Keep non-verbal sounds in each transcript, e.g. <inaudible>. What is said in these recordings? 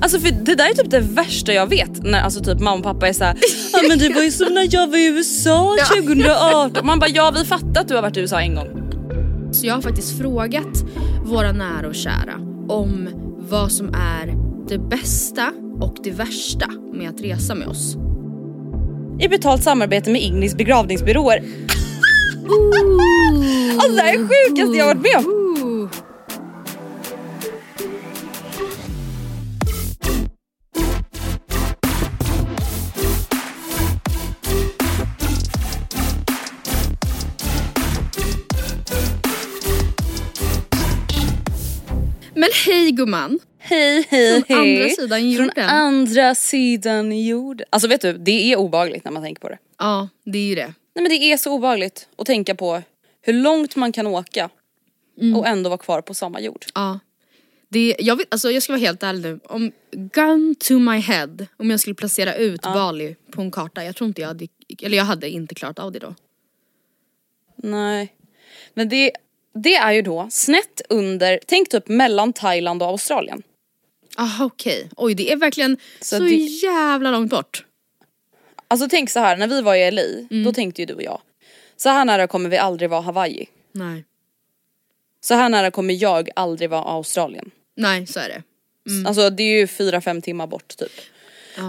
Alltså för det där är typ det värsta jag vet när alltså typ mamma och pappa är såhär <laughs> Ja men det var ju som när jag var i USA 2018. Man bara ja vi fattar att du har varit i USA en gång. Så jag har faktiskt frågat våra nära och kära om vad som är det bästa och det värsta med att resa med oss. I betalt samarbete med Ignis begravningsbyråer. Alltså det här är sjukaste jag har varit med om. Gumman! Hej hej Från hej. andra sidan Från jorden. andra sidan jorden. Alltså vet du, det är obehagligt när man tänker på det. Ja, det är ju det. Nej men det är så obehagligt att tänka på hur långt man kan åka och ändå vara kvar på samma jord. Ja. Det, jag, vet, alltså jag ska vara helt ärlig nu, om gun to my head, om jag skulle placera ut Bali på en karta, jag tror inte jag hade, eller jag hade inte klarat av det då. Nej. Men det, det är ju då snett under, tänk typ mellan Thailand och Australien. Aha okej, oj det är verkligen så, Så det- jävla långt bort. Alltså tänk så här, när vi var i LA, då tänkte ju du och jag. Så här nära kommer vi aldrig vara Hawaii. Nej. Så här nära kommer jag aldrig vara Australien. Nej så är det. Alltså det är ju fyra fem timmar bort typ.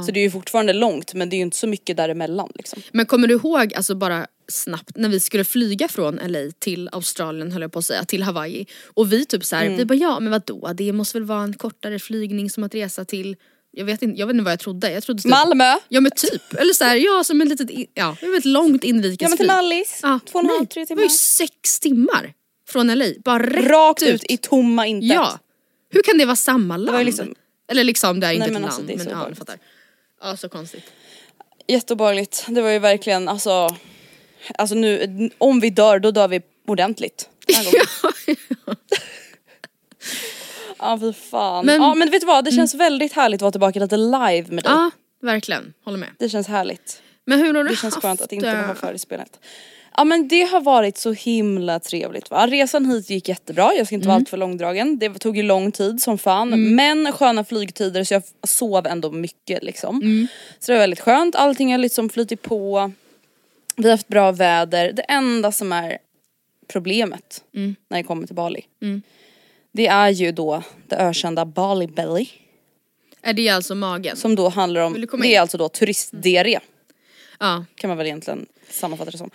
Så det är ju fortfarande långt men det är ju inte så mycket däremellan liksom. Men kommer du ihåg, alltså bara snabbt, när vi skulle flyga från LA till Australien höll jag på att säga, till Hawaii. Och vi typ så här, vi bara ja men vadå, det måste väl vara en kortare flygning som att resa till, jag vet inte, jag vet inte vad jag trodde. Jag trodde typ, Malmö! Ja men typ, eller så här, ja som ett litet, ja, ett långt inrikesflyg. Ja men till Mallis, Ja, två och en halv, tre Det var ju timmar. sex timmar från LA, bara rätt Rakt ut i tomma intet. Ja. Hur kan det vara samma land? var ju liksom- Eller liksom, det är inte Nej, ett men land alltså, det är men ja, fattar. Ja så konstigt. Jätteobehagligt. Det var ju verkligen alltså, alltså nu, om vi dör då dör vi ordentligt. Den här gången. <laughs> Ja fy fan. Men- ja men vet du vad, det känns väldigt härligt att vara tillbaka lite live med dig. Ja verkligen, håller med. Det känns härligt. Men hur har du Det känns haft skönt att inte det? vara förespelat. Ja men det har varit så himla trevligt va. Resan hit gick jättebra, jag ska inte vara Mm. alltför långdragen. Det tog ju lång tid som fan. Men sköna flygtider så jag sov ändå mycket liksom. Mm. Så det var väldigt skönt, allting har liksom flutit på. Vi har haft bra väder. Det enda som är problemet Mm. när det kommer till Bali. Det är ju då det ökända Bali belly. Är det alltså magen? Som då handlar om, det in? är alltså då turistdiarré. Ja. kan man väl egentligen sammanfatta det som.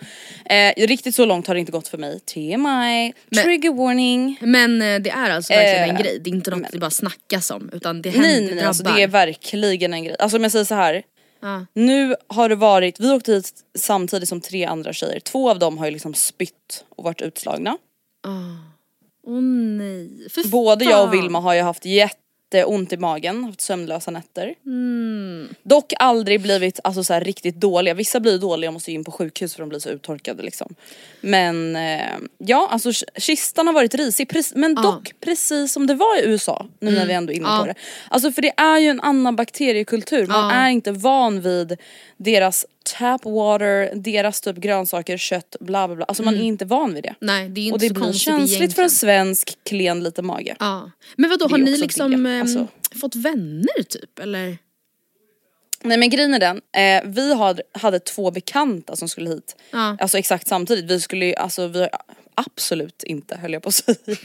Eh, riktigt så långt har det inte gått för mig. TMI, Men- trigger warning. Men eh, det är alltså verkligen en Eh, grej, det är inte något det bara snackas om utan det händer, Nej nej, nej alltså det är verkligen en grej. Alltså om jag säger så här. Ja. Nu har det varit, vi åkte hit samtidigt som tre andra tjejer. Två av dem har ju liksom spytt och varit utslagna. Åh nej. För Både jag och. Vilma har ju haft jätteont i magen, haft sömnlösa nätter. Mm. Dock aldrig blivit alltså, så här, riktigt dåliga. Vissa blir dåliga och måste in på sjukhus för de blir så uttorkade liksom. Men eh, ja alltså kistan har varit risig men dock precis som det var i USA nu när vi ändå är inne Ja. på det. Alltså för det är ju en annan bakteriekultur. Man Ja. är inte van vid deras tap water, deras typ grönsaker, kött, bla bla bla. Alltså man är inte van vid det. Nej det är inte Och det så blir konstigt känsligt för en svensk klen liten mage. Ja. Men vadå har ni liksom ehm, alltså. fått vänner typ eller? Nej men grejen är den, eh, vi hade, hade två bekanta som skulle hit. Ja. Alltså exakt samtidigt. Vi skulle ju, alltså vi absolut inte höll jag på att säga. <laughs>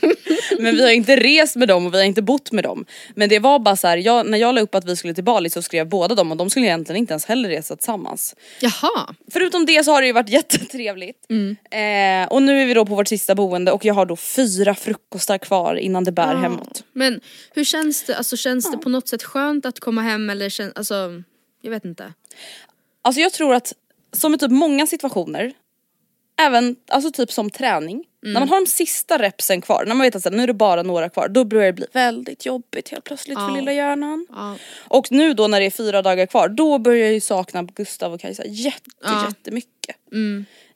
men vi har inte rest med dem och vi har inte bott med dem. Men det var bara så här, jag, när jag la upp att vi skulle till Bali så skrev båda dem och de skulle egentligen inte ens heller resa tillsammans. Jaha. Förutom det så har det ju varit <laughs> jättetrevligt. Eh, och nu är vi då på vårt sista boende och jag har då fyra frukostar kvar innan det bär hemåt. Men hur känns det, alltså känns det på något sätt skönt att komma hem eller känns, alltså jag vet inte. Alltså jag tror att som i typ många situationer, även alltså typ som träning, när man har de sista repsen kvar, när man vet att så här, nu är det bara några kvar, då börjar det bli väldigt jobbigt helt plötsligt för Ja. lilla hjärnan. Ja. Och nu då när det är fyra dagar kvar, då börjar jag ju sakna Gustav och Kajsa jätte, Ja. jättemycket.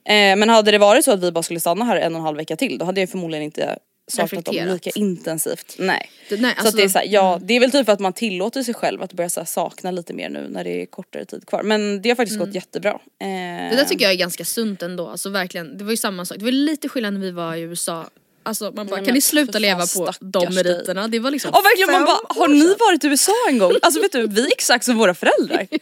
Eh, men hade det varit så att vi bara skulle stanna här en och en halv vecka till, då hade jag förmodligen inte saknat dem lika intensivt. Nej. Det, nej, Så alltså, att det är så här, ja det är väl typ att man tillåter sig själv att börja så sakna lite mer nu när det är kortare tid kvar. Men det har faktiskt gått jättebra. Eh, Det där tycker jag är ganska sunt ändå, alltså verkligen. Det var ju samma sak, det var lite skillnad när vi var i USA. Alltså man bara, men kan ni sluta leva på de meriterna? Det var liksom Ja verkligen man bara, har ni varit i USA en gång? Alltså vet du, vi är exakt som våra föräldrar. <laughs>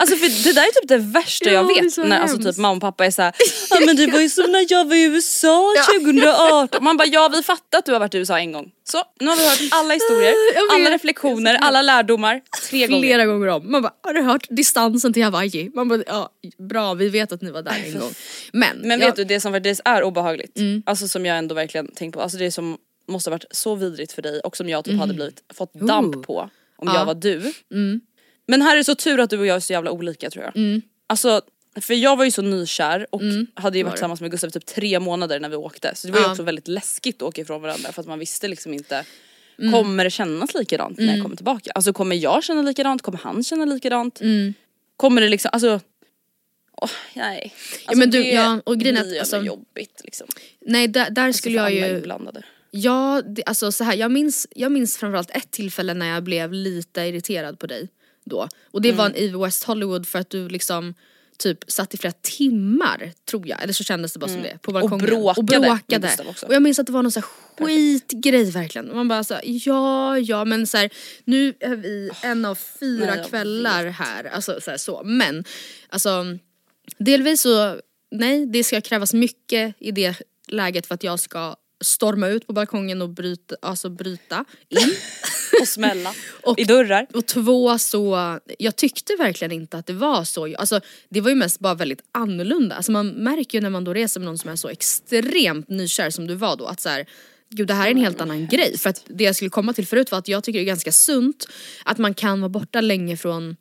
Alltså för det där är typ det värsta Ja, jag vet när alltså typ mamma och pappa är såhär <laughs> Ja men det var ju som när jag var i USA 2018 <laughs> Man bara ja vi fattar att du har varit i USA en gång Så nu har vi hört alla historier, <laughs> alla reflektioner, alla lärdomar tre gånger Flera gånger om. Man bara, har du hört distansen till Hawaii? Man bara, ja bra vi vet att ni var där en gång. Men, Men jag- vet du det som faktiskt är obehagligt, Mm. alltså som jag ändå verkligen tänkt på, alltså det som måste ha varit så vidrigt för dig och som jag typ hade blivit, fått damp på om. Mm. jag var du. Men här är det så tur att du och jag är så jävla olika tror jag. Alltså för jag var ju så nykär och hade ju varit Mm. Var tillsammans med Gustav i typ tre månader när vi åkte. Så det var ju Ja. också väldigt läskigt att åka ifrån varandra för att man visste liksom inte Mm. Kommer det kännas likadant när jag kommer tillbaka? Alltså kommer jag känna likadant? Kommer han känna likadant? Mm. Kommer det liksom, alltså Åh, nej. Alltså, men du, det ja, och grejen blir alltså, alltså, jobbigt liksom. nej där, där Alltså, skulle jag ju inblandade. Ja, det, alltså så här, jag, minns, jag minns framförallt ett tillfälle när jag blev lite irriterad på dig då. Och det var Mm. i West Hollywood för att du liksom typ satt i flera timmar tror jag, eller så kändes det bara som det, på balkongen. bråkade och bråkade. Gustav också. Och jag minns att det var någon så här skitgrej verkligen. Och Man bara så här, ja ja men så här, nu är vi en av fyra Nej, kvällar här. Alltså så, här, så. Men alltså delvis så, nej det ska krävas mycket i det läget för att jag ska storma ut på balkongen och bryta, alltså bryta in. <laughs> Och smälla <laughs> Och- i dörrar. Och två så, jag tyckte verkligen inte att det var så, alltså det var ju mest bara väldigt annorlunda. Alltså man märker ju när man då reser med någon som är så extremt nykär som du var då att så här, Gud det här är en helt annan grej. För att det jag skulle komma till förut var att jag tycker det är ganska sunt att man kan vara borta länge från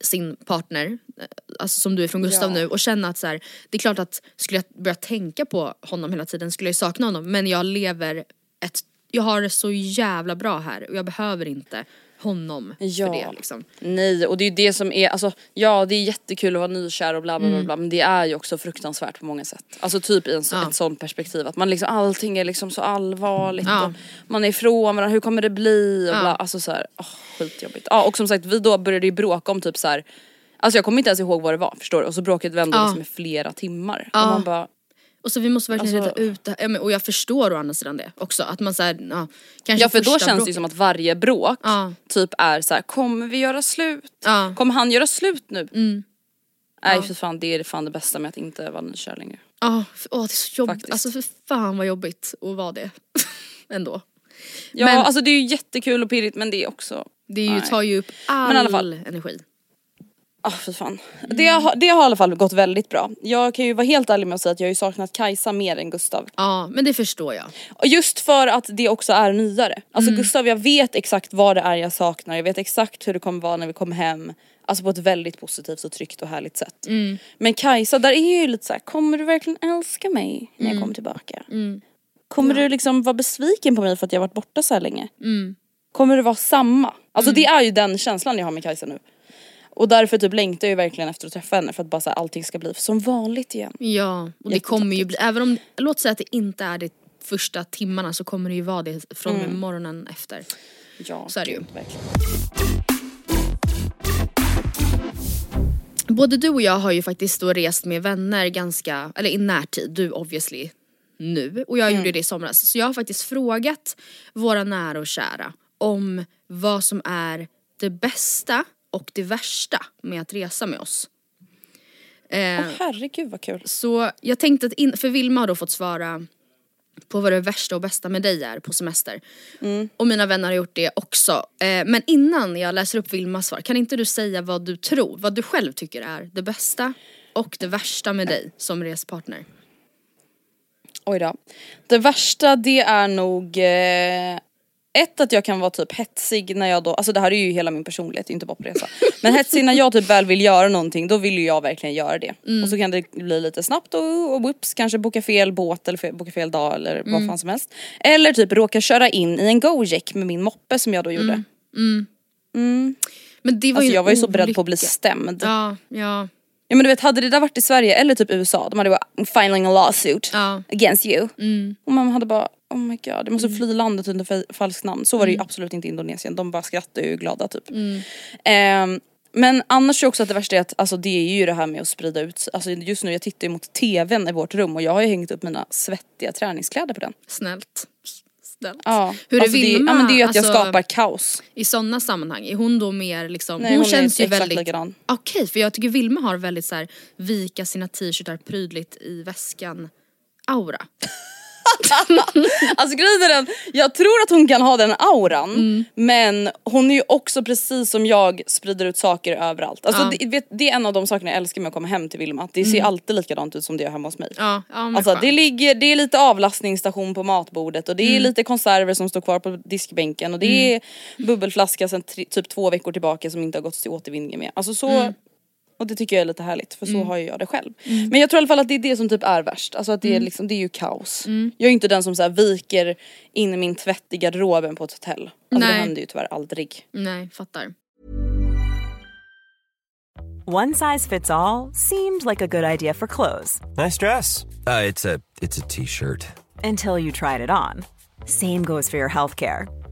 sin partner, eh, alltså som du är från Gustav Ja. nu och känna att så här, det är klart att skulle jag börja tänka på honom hela tiden skulle jag ju sakna honom men jag lever ett, jag har det så jävla bra här och jag behöver inte honom Ja. för det liksom. Nej och det är ju det som är, alltså ja det är jättekul att vara nykär och bla bla Mm. bla, bla men det är ju också fruktansvärt på många sätt. Alltså typ i en, Ja. ett sånt perspektiv att man liksom allting är liksom så allvarligt Ja. och man är ifrån varandra, hur kommer det bli och Ja. bla, alltså såhär, oh, skitjobbigt. Ja och som sagt vi då började ju bråka om typ så här. Alltså jag kommer inte ens ihåg vad det var förstår du och så bråkade vi ändå liksom i flera timmar. Och man bara, Och så vi måste verkligen Alltså- reda ut det här. Ja, men, och jag förstår å andra sidan det också att man såhär, ja, kanske ja för då känns det bråket. som att varje bråk Ja. typ är så här: kommer vi göra slut? Ja. Kommer han göra slut nu? Mm. Nej Ja. för fan det är fan det bästa med att inte vara nykär längre. Ja, åh, det är så jobbigt. Faktiskt. Alltså för fan vad jobbigt att vara det. <laughs> Ändå. Ja Men- alltså det är ju jättekul och pirrigt men det är också, Det är ju, tar ju upp all Men i alla fall. energi. Ah för fan. Det, har, det har i alla fall gått väldigt bra. Jag kan ju vara helt ärlig med att säga att jag har ju saknat Kajsa mer än Gustav. Ja men det förstår jag. Och just för att det också är nyare. Alltså Mm. Gustav jag vet exakt vad det är jag saknar, jag vet exakt hur det kommer vara när vi kommer hem. Alltså på ett väldigt positivt och tryggt och härligt sätt. Mm. Men Kajsa där är ju lite så här: kommer du verkligen älska mig när Mm. jag kommer tillbaka? Kommer du liksom vara besviken på mig för att jag varit borta så här länge? Mm. Kommer det vara samma? Alltså det är ju den känslan jag har med Kajsa nu. Och därför typ längtar jag ju verkligen efter att träffa henne för att bara så här, allting ska bli som vanligt igen. Ja, och det kommer ju bli, även om, låt säga att det inte är de första timmarna så kommer det ju vara det från Mm. morgonen efter. Ja, Så är det ju. verkligen. Både du och jag har ju faktiskt då rest med vänner ganska, eller i närtid, du obviously nu och jag gjorde det i somras. Så jag har faktiskt frågat våra nära och kära om vad som är det bästa och det värsta med att resa med oss. Eh, Åh herregud vad kul. Så jag tänkte att, in, för Vilma har då fått svara på vad det värsta och bästa med dig är på semester. Och mina vänner har gjort det också. Eh, men innan jag läser upp Vilmas svar, kan inte du säga vad du tror, vad du själv tycker är det bästa och det värsta med dig som respartner? Oj då. Det värsta det är nog eh, ett att jag kan vara typ hetsig när jag då, alltså det här är ju hela min personlighet, inte bara på resa. Men hetsig när jag typ väl vill göra någonting då vill ju jag verkligen göra det. Och så kan det bli lite snabbt och, och whoops kanske boka fel båt eller fel, boka fel dag eller vad fan som helst. Eller typ råka köra in i en Gojek med min moppe som jag då gjorde. Men det var Alltså ju jag var ju så beredd på att bli stämd. Ja, ja, Ja men du vet hade det där varit i Sverige eller typ USA, de hade bara filing a lawsuit Ja. against you. Och man hade bara oh my god, det måste fly landet under fa- falskt namn. Så var det ju absolut inte i Indonesien, de bara skrattade ju och glada typ. Ehm, men annars jag också att det värsta är att alltså, det är ju det här med att sprida ut Alltså just nu jag tittar ju mot tvn i vårt rum och jag har ju hängt upp mina svettiga träningskläder på den. snällt. Snällt. Ja, Hur är alltså, det, Vilma? ja, men det är ju att jag Alltså- skapar kaos. I sådana sammanhang, är hon då mer liksom, Nej, hon, hon är känns ju väldigt likadan. Okej, för jag tycker Vilma har väldigt så här vika sina t-shirtar prydligt i väskan aura. <laughs> Alltså grejen är den, jag tror att hon kan ha den auran Mm. men hon är ju också precis som jag sprider ut saker överallt. Alltså Ja. Mm. det, vet, det är en av de sakerna jag älskar med att komma hem till Vilma, att det ser alltid likadant ut som det gör hemma hos mig. Ja, ja Alltså det, ligger, det är lite avlastningsstation på matbordet och det Mm. är lite konserver som står kvar på diskbänken och det är bubbelflaska sedan typ två veckor tillbaka som inte har gått till återvinning med. Alltså så, Mm. Och det tycker jag är lite härligt för så har ju jag det själv. Men jag tror i alla fall att det är det som typ är värst, alltså att det Mm. är liksom, det är ju kaos. Jag är ju inte den som så här viker in i min tvätt i garderoben på ett hotell. Alltså det Nej. händer ju tyvärr aldrig. Nej, fattar. One size fits all seemed like a good idea for clothes Nice dress. Uh, it's a it's a t-shirt. until you tried it on. Same goes for your healthcare.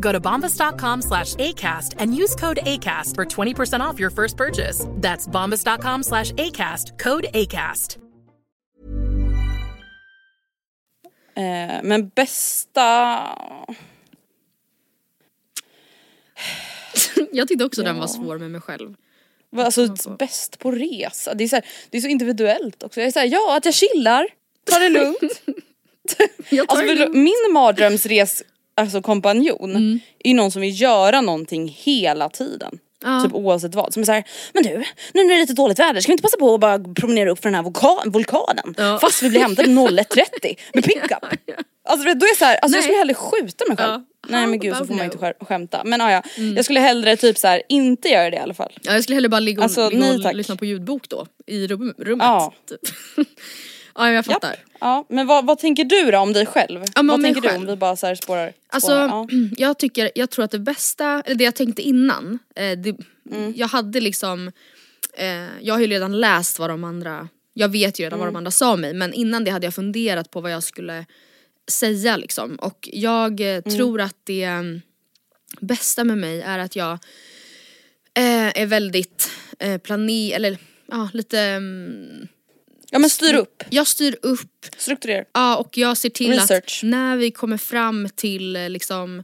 Go to bombas.com slash ACAST and use code ACAST for 20% off your first purchase. That's bombas.com slash ACAST, code ACAST. Eh, men bästa... <laughs> Jag tyckte också den var svår med mig själv. Alltså bäst på resa, det är, så här, det är så individuellt också. Jag är såhär, ja att jag chillar, tar det lugnt. <laughs> Jag tar alltså, det för lugnt. min mardrömsres alltså, kompanjon Mm. är ju någon som vill göra någonting hela tiden. Ja. Typ oavsett vad. Som är såhär, men du, nu när det är lite dåligt väder, ska vi inte passa på att bara promenera upp för den här vulka- vulkanen? Ja. Fast vi blir hämtade 01.30 med <laughs> pickup. Alltså då är såhär, alltså, jag skulle hellre skjuta mig själv. Ja. Nej men gud så får man inte skä- skämta. Men ja, ja. jag skulle hellre typ så här inte göra det i alla fall. Ja, jag skulle hellre bara ligga och, Alltså, ligga och lyssna på ljudbok då i rum, rummet. Ja. Typ. <laughs> Ja jag Japp. Ja, men vad, vad tänker du då om dig själv? Ja, vad tänker du själv. om vi bara så här spårar? Alltså spårar, ja. <clears throat> jag tycker, jag tror att det bästa, eller det jag tänkte innan, eh, det, Mm. jag hade liksom, eh, jag har ju redan läst vad de andra, jag vet ju redan vad Mm. de andra sa om mig men innan det hade jag funderat på vad jag skulle säga liksom och jag Mm. eh, tror att det eh, bästa med mig är att jag eh, är väldigt eh, planer, eller ja lite, mm, ja men styr upp, jag styr upp strukturera. Ja och jag ser till Research. att när vi kommer fram till eh, liksom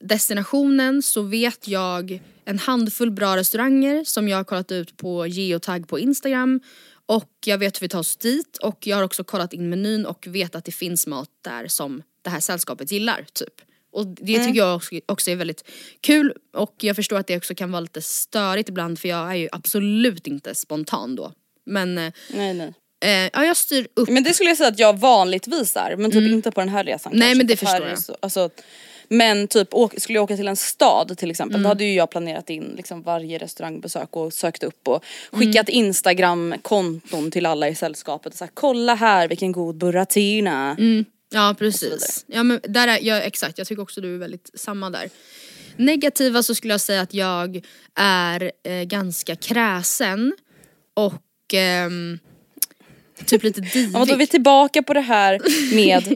destinationen så vet jag en handfull bra restauranger som jag har kollat ut på geotag på Instagram och jag vet hur vi tar oss dit och jag har också kollat in menyn och vet att det finns mat där som det här sällskapet gillar typ. Och det Mm. tycker jag också- också är väldigt kul och jag förstår att det också kan vara lite störigt ibland för jag är ju absolut inte spontan då. Men eh, Nej nej. Eh, ja, jag styr upp Men det skulle jag säga att jag vanligtvis är men typ inte på den här resan Mm. Nej, kanske, men det här förstår jag. Så, alltså, men typ skulle jag åka till en stad till exempel Mm. då hade ju jag planerat in liksom varje restaurangbesök och sökt upp och Mm. skickat instagramkonton till alla i sällskapet och sagt kolla här vilken god burratina. Mm. Ja precis. Ja men där är, ja, exakt, jag tycker också du är väldigt samma där. Negativa så skulle jag säga att jag är eh, ganska kräsen och ehm, typ lite divig. Ja, då är vi tillbaka på det här med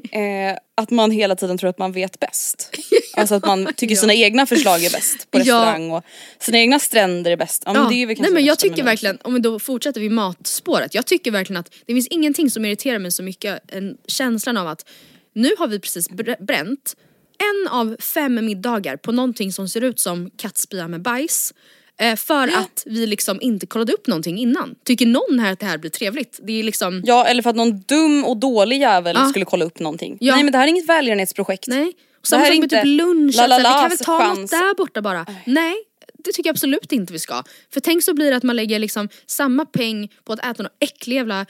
eh, att man hela tiden tror att man vet bäst. <laughs> Alltså att man tycker Ja. sina egna förslag är bäst på Ja. restaurang och sina egna stränder är bäst. Ja, men det är väl Nej men jag tycker verkligen, om vi då fortsätter vid matspåret, jag tycker verkligen att det finns ingenting som irriterar mig så mycket än känslan av att nu har vi precis br- bränt en av fem middagar på någonting som ser ut som kattspya med bajs. Eh, för att vi liksom inte kollade upp någonting innan. Tycker någon här att det här blir trevligt? Det är liksom, Ja eller för att någon dum och dålig jävel Ja. skulle kolla upp någonting. Ja. Nej men det här är inget välgörenhetsprojekt. nej. Och samma sak med inte typ lunch, la, la, här, vi kan väl ta chans. något där borta bara. Nej, det tycker jag absolut inte vi ska. För tänk så blir det att man lägger liksom samma peng på att äta någon äcklig jävla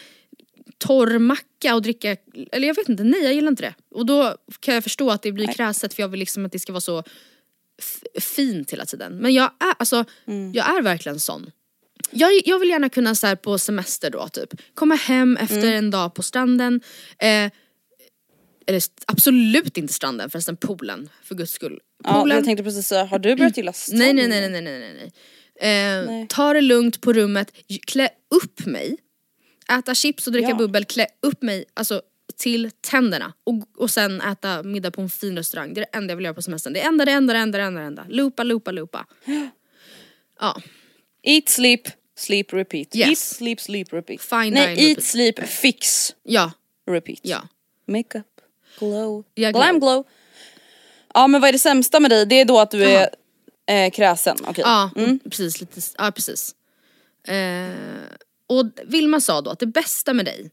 torr macka och dricka, eller jag vet inte, nej jag gillar inte det. Och då kan jag förstå att det blir kräset för jag vill liksom att det ska vara så fint hela tiden. Men jag är, alltså, Mm. jag är verkligen sån. Jag, jag vill gärna kunna så här på semester då typ, komma hem efter Mm. en dag på stranden. Eh, eller absolut inte stranden förresten, poolen för guds skull. Ja, Poolen, jag tänkte precis säga, har du börjat gilla strand? <clears throat> nej, nej, nej, nej, nej, nej, nej. Eh, Nej. Ta det lugnt på rummet, klä upp mig. Äta chips och dricka Ja. bubbel, klä upp mig alltså till tänderna. Och, och sen äta middag på en fin restaurang. Det är det enda jag vill göra på semestern. Det enda, det enda, det enda, det enda, det enda. Loopa, loopa, loopa. Ja, Eat, sleep, sleep, repeat. Yes. Eat, sleep, sleep, repeat. Fine nej, eat, repeat. sleep, fix, ja, repeat. ja. Makeup, glow, Ja, glam glow. Ja men vad är det sämsta med dig? Det är då att du är eh, kräsen, okej. Ja, precis. Lite, ja, precis. Eh, och Vilma sa då att det bästa med dig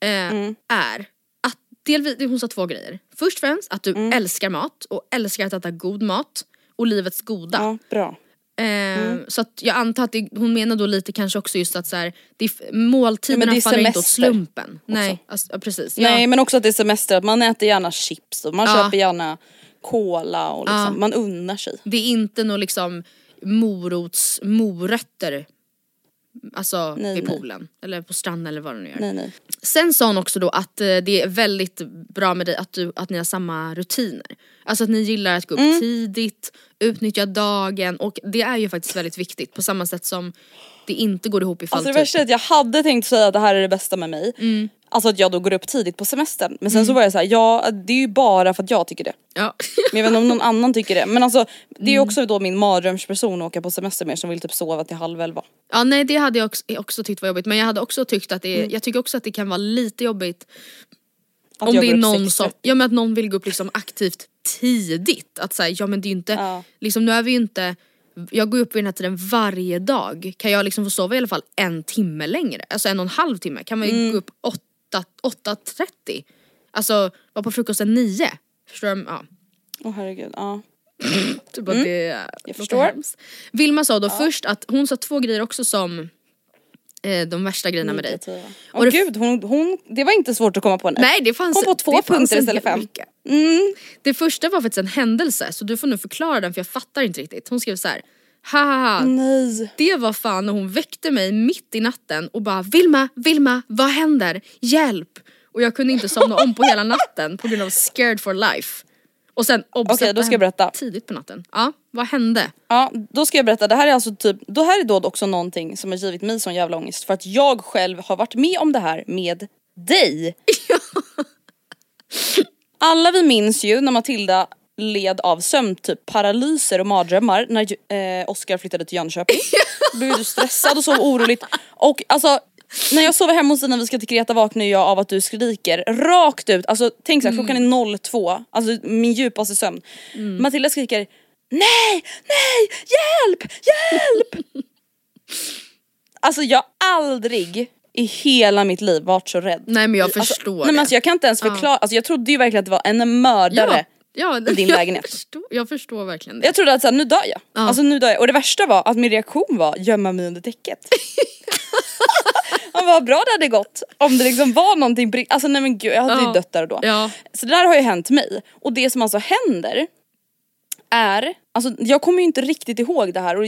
eh, är att, delvis, hon sa två grejer. Först och främst att du älskar mat och älskar att äta god mat och livets goda. Ja, bra. Eh, Så att jag antar att det, hon menar då lite kanske också just att så här, det, måltiderna Ja, det är faller inte åt slumpen. Nej, alltså, precis. Nej ja. men också att det är semester, att man äter gärna chips och man Ja. köper gärna cola och liksom, man unnar sig. Det är inte något liksom morots, morötter Alltså Nej, vid nej. poolen eller på stranden eller vad det nu gör. Nej nej. Sen sa hon också då att eh, det är väldigt bra med dig att, du, att ni har samma rutiner. Alltså att ni gillar att gå upp Mm. tidigt, utnyttja dagen och det är ju faktiskt väldigt viktigt på samma sätt som det inte går ihop ifall Alltså det typ, värsta är att jag hade tänkt säga att det här är det bästa med mig. Mm. Alltså att jag då går upp tidigt på semestern. Men sen så var jag så här, ja det är ju bara för att jag tycker det. ja. Men jag vet inte om någon annan tycker det. Men alltså det är ju Mm. också då min mardrömsperson att åka på semester med som vill typ sova till halv elva. ja nej det hade jag också, också tyckt var jobbigt men jag hade också tyckt att det Mm. jag tycker också att det kan vara lite jobbigt Att om det är någon 6.30. som, ja men att någon vill gå upp liksom aktivt tidigt. Att säga, ja men det är ju inte, Ja. liksom nu är vi ju inte, jag går upp vid den här tiden varje dag. Kan jag liksom få sova i alla fall en timme längre? Alltså en och en halv timme. Kan man ju Mm. gå upp 8, 8.30? Alltså vara på frukosten 9. Förstår du? Ja. Åh herregud, ja. <clears throat> Typ att det låter förstår. hemskt. Vilma sa då först att hon sa två grejer också som eh, de värsta grejerna med dig. Åh det- gud, hon, hon, det var inte svårt att komma på en Nej det fanns, Kom på två punkter istället för fem. Mm. Det första var faktiskt en händelse så du får nu förklara den för jag fattar inte riktigt. Hon skrev så här. Ha ha ha. Nej. Det var fan när hon väckte mig mitt i natten och bara Vilma, Vilma, vad händer? Hjälp! Och jag kunde inte somna om på hela natten på grund av scared for life. Och sen Okej, att då ska jag berätta. Tidigt på natten. Ja, vad hände? Ja, då ska jag berätta. Det här är alltså typ, det här är då också någonting som har givit mig sån jävla ångest för att jag själv har varit med om det här med dig. <laughs> Alla vi minns ju när Matilda led av sömn, typ paralyser och mardrömmar när eh, Oskar flyttade till Jönköping. <laughs> Då blev du stressad och sov oroligt. Och alltså när jag sover hemma hos dig när vi ska till Kreta vaknar jag av att du skriker rakt ut. Alltså tänk såhär, klockan är 02, alltså min djupaste sömn. Matilda skriker Nej, nej, hjälp, hjälp! <laughs> alltså jag aldrig i hela mitt liv varit så rädd. Nej men jag Alltså, förstår nej, men det. alltså, jag kan inte ens förklara, alltså, jag trodde ju verkligen att det var en mördare. ja, i din jag lägenhet. Förstår, jag förstår verkligen det. Jag trodde att såhär, nu dör jag. Alltså nu dör jag. Och det värsta var att min reaktion var gömma mig under täcket. <laughs> Vad bra det hade gått om det liksom var någonting, bri- alltså nej men gud jag hade ju Ja. dött där och då. Ja. Så det där har ju hänt mig. Och det som alltså händer är, alltså jag kommer ju inte riktigt ihåg det här och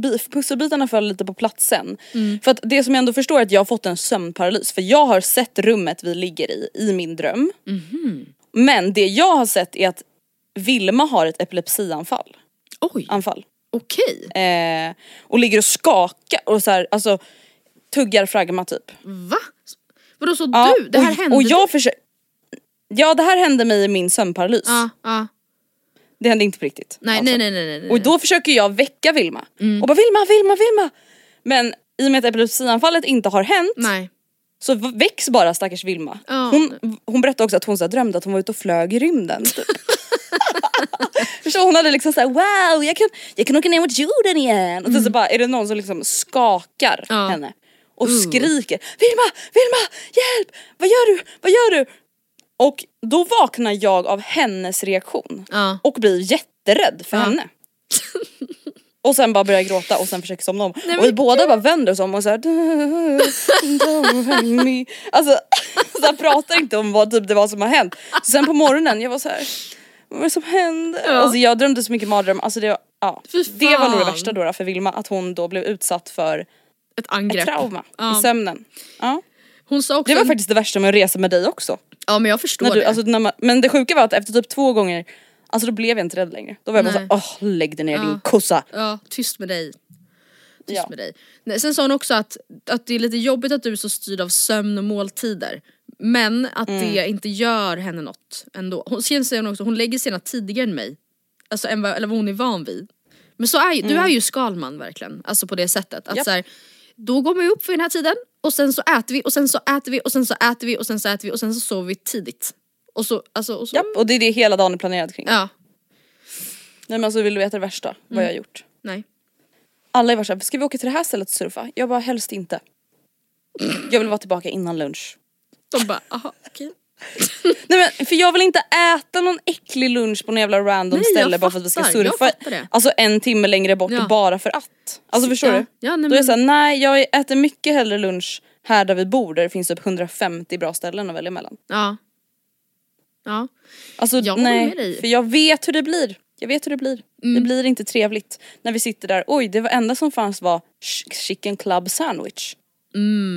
bi- pusselbitarna föll lite på plats sen. För att det som jag ändå förstår är att jag har fått en sömnparalys för jag har sett rummet vi ligger i, i min dröm. Men det jag har sett är att Vilma har ett epilepsianfall. Oj, Anfall. okej. Eh, och ligger och skakar och så här, alltså tuggar fragma typ. Va? Vadå så Ja, du? Det här och, hände och jag försöker... Ja det här hände mig i min sömnparalys. Ja, ja. Det hände inte på riktigt. Nej, alltså. nej, nej, nej, nej. Och då försöker jag väcka Vilma. Mm. Och bara Vilma, Vilma, Vilma! Men i och med att epilepsianfallet inte har hänt Nej. Så väcks bara stackars Vilma. Ja. Hon, hon berättade också att hon så här drömde att hon var ute och flög i rymden. Typ. <laughs> Förstår hon hade liksom såhär wow jag kan, jag kan åka ner mot jorden igen. Och sen så bara är det någon som liksom skakar Mm. Ja. henne. Och skriker Vilma, Vilma, hjälp! Vad gör du? Vad gör du? Och då vaknar jag av hennes reaktion. Ja. Och blir jätterädd för henne. <laughs> Och sen bara börjar jag gråta och sen försöker somna om. Nej, och vi båda bara vänder oss om och såhär. Alltså <laughs> så här, pratar inte om vad typ det var som har hänt. Så sen på morgonen jag var så här. vad var det som hände? Ja. Alltså jag drömde så mycket mardröm, alltså det var, ja. Det var nog det värsta då, för Vilma, att hon då blev utsatt för Ett ett angrepp. trauma Ja. i sömnen. Ja. Hon sa också... Det var faktiskt det värsta med att resa med dig också. Ja men jag förstår När du, det. alltså, man, men det sjuka var att efter typ två gånger, alltså då blev jag inte rädd längre. Då var jag bara såhär, åh lägg dig ner din kossa. Ja, tyst med dig. Tyst Ja. med dig. Nej, sen sa hon också att, att det är lite jobbigt att du är så styrd av sömn och måltider. Men att Mm. det inte gör henne något ändå. Hon, sen säger hon också hon lägger sig gärna tidigare än mig. Alltså än vad, eller vad hon är van vid. Men så är, ju- du är ju Skalman verkligen. Alltså på det sättet. Att Mm. Japp. så här, då går man ju upp för den här tiden och sen så äter vi och sen så äter vi och sen så äter vi och sen så äter vi och sen så sover vi tidigt. Och så, alltså, och så, Japp, och det är det hela dagen är planerad kring. Ja, Nej men alltså vill du veta det värsta? Vad jag har gjort? nej. Alla är bara såhär, ska vi åka till det här stället och surfa? Jag bara helst inte. Jag vill vara tillbaka innan lunch. De bara, aha okej. <laughs> Nej men för jag vill inte äta någon äcklig lunch på någon jävla random Nej, jag ställe bara för att vi ska fattar, jag surfa. fattar det. Alltså en timme längre bort Ja. bara för att. Alltså förstår Ja, du? ja, nej, Då är jag men- såhär, nej jag äter mycket hellre lunch här där vi bor där det finns typ 150 bra ställen att välja mellan. Ja. Ja. Alltså Jag nej, med dig. för jag vet hur det blir. Jag vet hur det blir. Mm. Det blir inte trevligt när vi sitter där, oj det enda som fanns var ch- chicken club sandwich.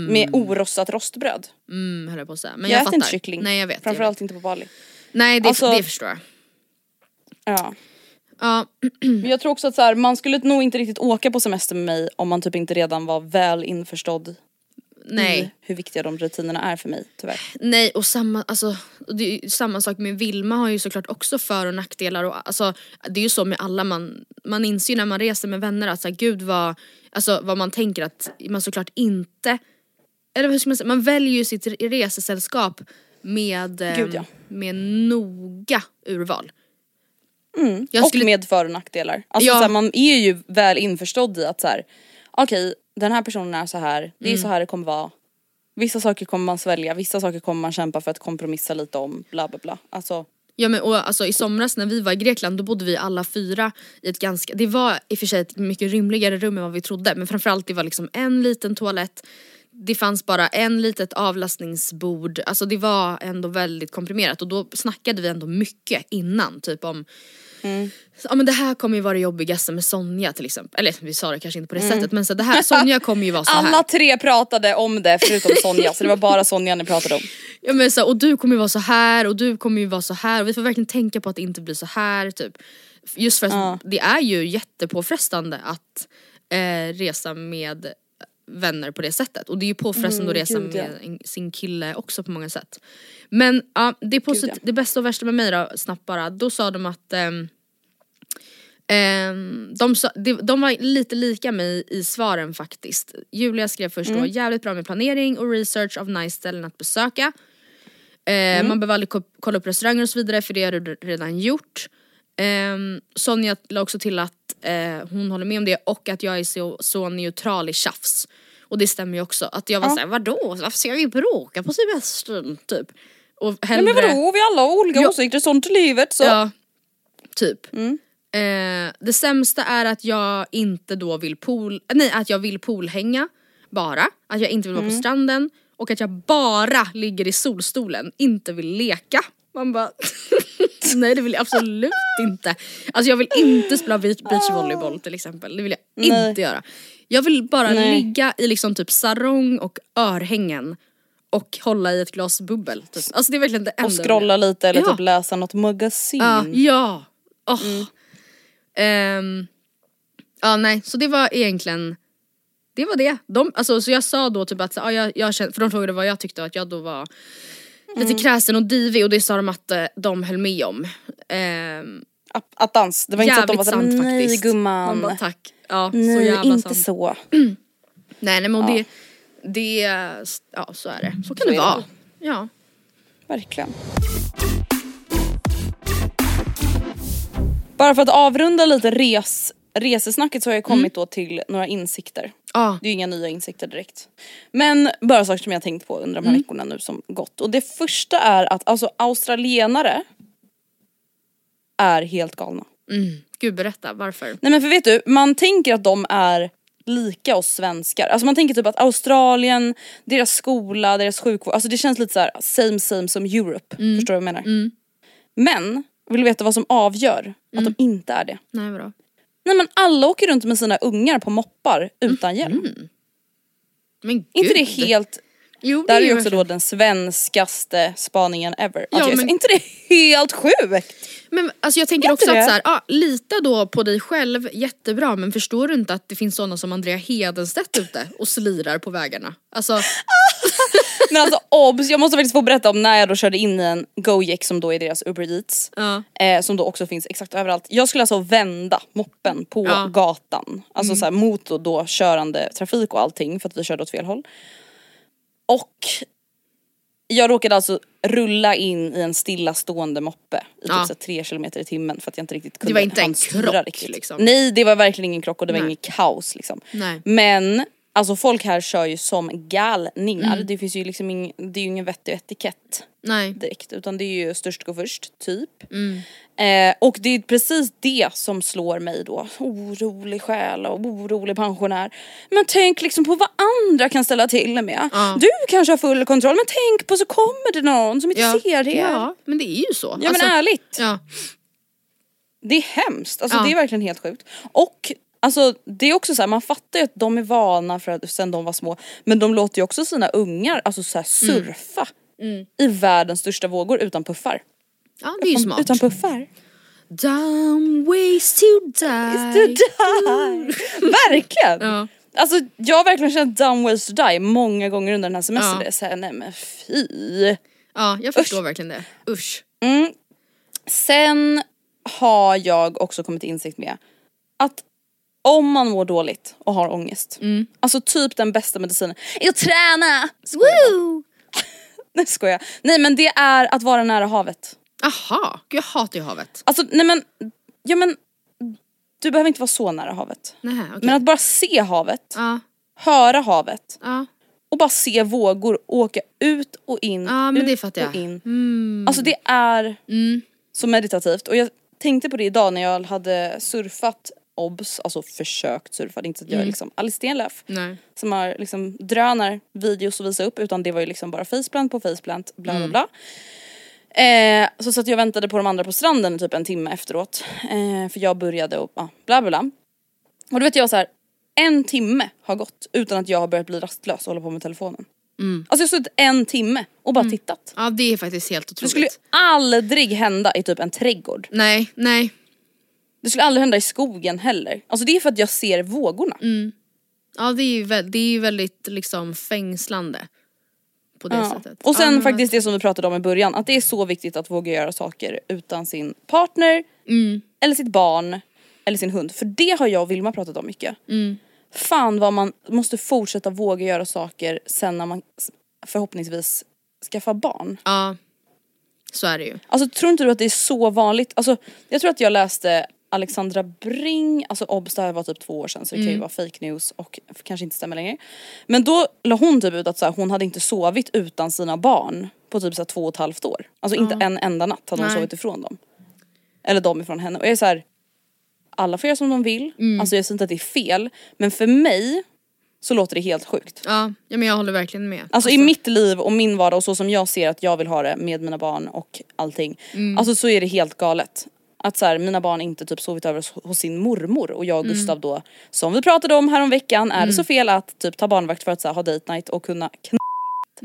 Med orostat rostbröd. Mm, höll jag på att säga. Men jag jag, äter inte kyckling. Nej jag vet. Framförallt jag inte på Bali. vet. Nej det, Alltså- det förstår jag. Ja. Ja, <clears throat> Men jag tror också att så här, man skulle nog inte riktigt åka på semester med mig om man typ inte redan var väl införstådd nej. i hur viktiga de rutinerna är för mig tyvärr. Nej och samma, alltså, och det är samma sak med Vilma har ju såklart också för och nackdelar och alltså, det är ju så med alla man, man inser ju när man reser med vänner att så här, gud vad, alltså, vad man tänker att man såklart inte, eller hur ska man säga, man väljer ju sitt resesällskap med, eh, Gud, ja. med noga urval. Jag Mm. och skulle- med för och nackdelar. Alltså Ja. så här, man är ju väl införstådd i att så här, okej den här personen är så här, det är Mm. så här det kommer vara. Vissa saker kommer man svälja, vissa saker kommer man kämpa för att kompromissa lite om, bla bla bla. Alltså, Ja men och alltså i somras när vi var i Grekland då bodde vi alla fyra i ett ganska, det var i och för sig ett mycket rymligare rum än vad vi trodde men framförallt det var liksom en liten toalett det fanns bara en litet avlastningsbord, alltså det var ändå väldigt komprimerat och då snackade vi ändå mycket innan typ om Ja men det här kommer ju vara det jobbigaste med Sonja till exempel. Eller vi sa det kanske inte på det sättet men så det här, Sonja kommer ju vara så här. Alla tre pratade om det förutom Sonja så det var bara Sonja ni pratade om. Ja, men så, och du kommer ju vara så här och du kommer ju vara så här och vi får verkligen tänka på att det inte blir så här typ. Just för att det är ju jättepåfrestande att eh, resa med vänner på det sättet och det är ju påfrestande att resa Mm, gud, ja. med en, sin kille också på många sätt. Men ja, det, posit- ja. det bästa och värsta med mig då, snabbt bara, då sa de att ehm, de, sa, de, de var lite lika mig i svaren faktiskt. Julia skrev först Mm. då, jävligt bra med planering och research av nice ställen att besöka. Eh, Mm. Man behöver aldrig ko- kolla upp restauranger och så vidare för det har du redan gjort. Um, Sonja la också till att eh, hon håller med om det och att jag är så, så neutral i tjafs. Och det stämmer ju också. Att jag var såhär, vadå varför ska vi bråka på semestern? Typ. Och Nej hellre, men vadå, vi alla har olika Ja. åsikter, sånt är livet så. Ja, typ. Mm. Eh, det sämsta är att jag inte då vill pool, nej att jag vill poolhänga bara, att jag inte vill vara Mm. på stranden och att jag bara ligger i solstolen, inte vill leka. Man bara, <laughs> <laughs> nej det vill jag absolut inte. Alltså jag vill inte spela beach, beachvolleyboll till exempel, det vill jag Nej. inte göra. Jag vill bara Nej. ligga i liksom typ sarong och örhängen och hålla i ett glas bubbel. Typ. Alltså det är verkligen det enda Och scrolla lite eller Ja. typ läsa något magasin. Ja, ja. Åh. Ehm, ja nej, så det var egentligen det var det. De, alltså, så jag sa då typ att, ja, jag, jag kände, för de frågade vad jag tyckte och att jag då var lite kräsen och divig och det sa de att eh, de höll med om. Ehm, Att, attans, det var inte så att de var såhär, nej faktiskt. gumman. Man bara tack. Ja, så nej jävla inte sant. så. <clears throat> Nej nej men Ja. det, det, ja så är det. Så kan Så det vara. det. Ja. Verkligen. Bara för att avrunda lite res, resesnacket så har jag kommit då till några insikter. Ja. Det är ju inga nya insikter direkt. Men bara saker som jag tänkt på under de här veckorna nu som gått. Och det första är att alltså australienare är helt galna. Gud berätta, varför? Nej men för vet du, man tänker att de är lika oss svenskar. Alltså man tänker typ att Australien, deras skola, deras sjukvård, alltså det känns lite så här same same som Europe. Förstår du vad jag menar? Men, vill du veta vad som avgör att de inte är det? Nej vadå? Nej men alla åker runt med sina ungar på moppar utan hjälm. Men gud. inte det helt, Jo, där är ju också verkligen- då den svenskaste spaningen ever. Ja, Att jag, är men- inte det helt sjukt? Men alltså jag tänker också inte att det? så här, ja, lita då på dig själv, jättebra men förstår du inte att det finns sådana som Andrea Hedenstedt ute och slirar på vägarna? Alltså, <laughs> Men alltså obs, jag måste faktiskt få berätta om när jag då körde in i en Gojek som då är deras Uber Eats. ja. Eh, som då också finns exakt överallt. Jag skulle alltså vända moppen på Ja. Mm. gatan. Alltså så här, mot då, då körande trafik och allting för att vi körde åt fel håll. Och jag råkade alltså rulla in i en stillastående moppe i typ Ja. så tre kilometer i timmen för att jag inte riktigt kunde var inte en krock, riktigt. liksom. Nej det var verkligen ingen krock och det var Nej. inget kaos liksom. Nej. Men alltså folk här kör ju som galningar. Mm. Det finns ju liksom ing, det är ju ingen vettig etikett nej. direkt utan det är ju störst går först, typ. Mm. Eh, och det är precis det som slår mig då. Orolig själ och orolig pensionär. Men tänk liksom på vad andra kan ställa till med. Ja. Du kanske har full kontroll men tänk på så kommer det någon som inte Ja. ser det. Ja, ja, men det är ju så. men Alltså, ärligt. ja. Det är hemskt, alltså Ja. det är verkligen helt sjukt. Och alltså det är också så här, man fattar ju att de är vana för att, sen de var små. Men de låter ju också sina ungar alltså så här, surfa i världens största vågor utan puffar. Ja, det är ju smart. Utan puffar. Dumb ways to die. To die. Verkligen! Ja. Alltså jag har verkligen känt dumb ways to die många gånger under den här semestern. Ja. Det är såhär, nej men fy. Ja, jag förstår verkligen det. Usch. Mm. Sen har jag också kommit till insikt med att om man mår dåligt och har ångest, Mm. alltså typ den bästa medicinen är att träna! Bara. <laughs> Nej skojar. Nej men det är att vara nära havet. Aha, jag hatar ju havet. Alltså nej men, ja men du behöver inte vara så nära havet. Nej, okej. Men att bara se havet, Ja, höra havet ja. och bara se vågor åka ut och in, Ja, men ut det fattar jag. och in. Mm. Alltså det är Mm. så meditativt och jag tänkte på det idag när jag hade surfat obs, alltså försökt surfa, det är inte så att jag är liksom Alice Stenlöf Nej. som har liksom drönar videos att visa upp utan det var ju liksom bara faceplant på faceplant bla bla bla. Eh, så satt jag och väntade på de andra på stranden typ en timme efteråt. Eh, för jag började och ja, bla bla bla. Och då vet jag så här, en timme har gått utan att jag har börjat bli rastlös och hålla på med telefonen. Alltså jag har suttit en timme och bara tittat. Ja det är faktiskt helt Det otroligt. skulle ju aldrig hända i typ en trädgård. Nej, nej. Det skulle aldrig hända i skogen heller. Alltså det är för att jag ser vågorna. Ja det är ju det är ju väldigt liksom fängslande. På det Ja. sättet. Och sen men faktiskt det som vi pratade om i början, att det är så viktigt att våga göra saker utan sin partner, Mm. eller sitt barn, eller sin hund. För det har jag och Vilma pratat om mycket. Mm. Fan vad man måste fortsätta våga göra saker sen när man förhoppningsvis skaffar barn. Ja. Så är det ju. Alltså tror inte du att det är så vanligt? Alltså jag tror att jag läste Alexandra Bring, alltså obs det här var typ två år sedan så det kan ju vara fake news och kanske inte stämmer längre. Men då la hon typ ut att så här, hon hade inte sovit utan sina barn på typ så här, två och ett halvt år. Alltså inte en enda natt hade hon Nej. sovit ifrån dem. Eller de ifrån henne. Och jag är så här, alla får göra som de vill, alltså jag säger inte att det är fel. Men för mig så låter det helt sjukt. Ja, ja men jag håller verkligen med. Alltså, i mitt liv och min vardag och så som jag ser att jag vill ha det med mina barn och allting. Alltså så är det helt galet. Att så här, mina barn inte typ sovit över hos- hos sin mormor. Och jag och Gustav då, som vi pratade om här om veckan är det så fel att typ ta barnvakt för att så här, ha date night och kunna kn-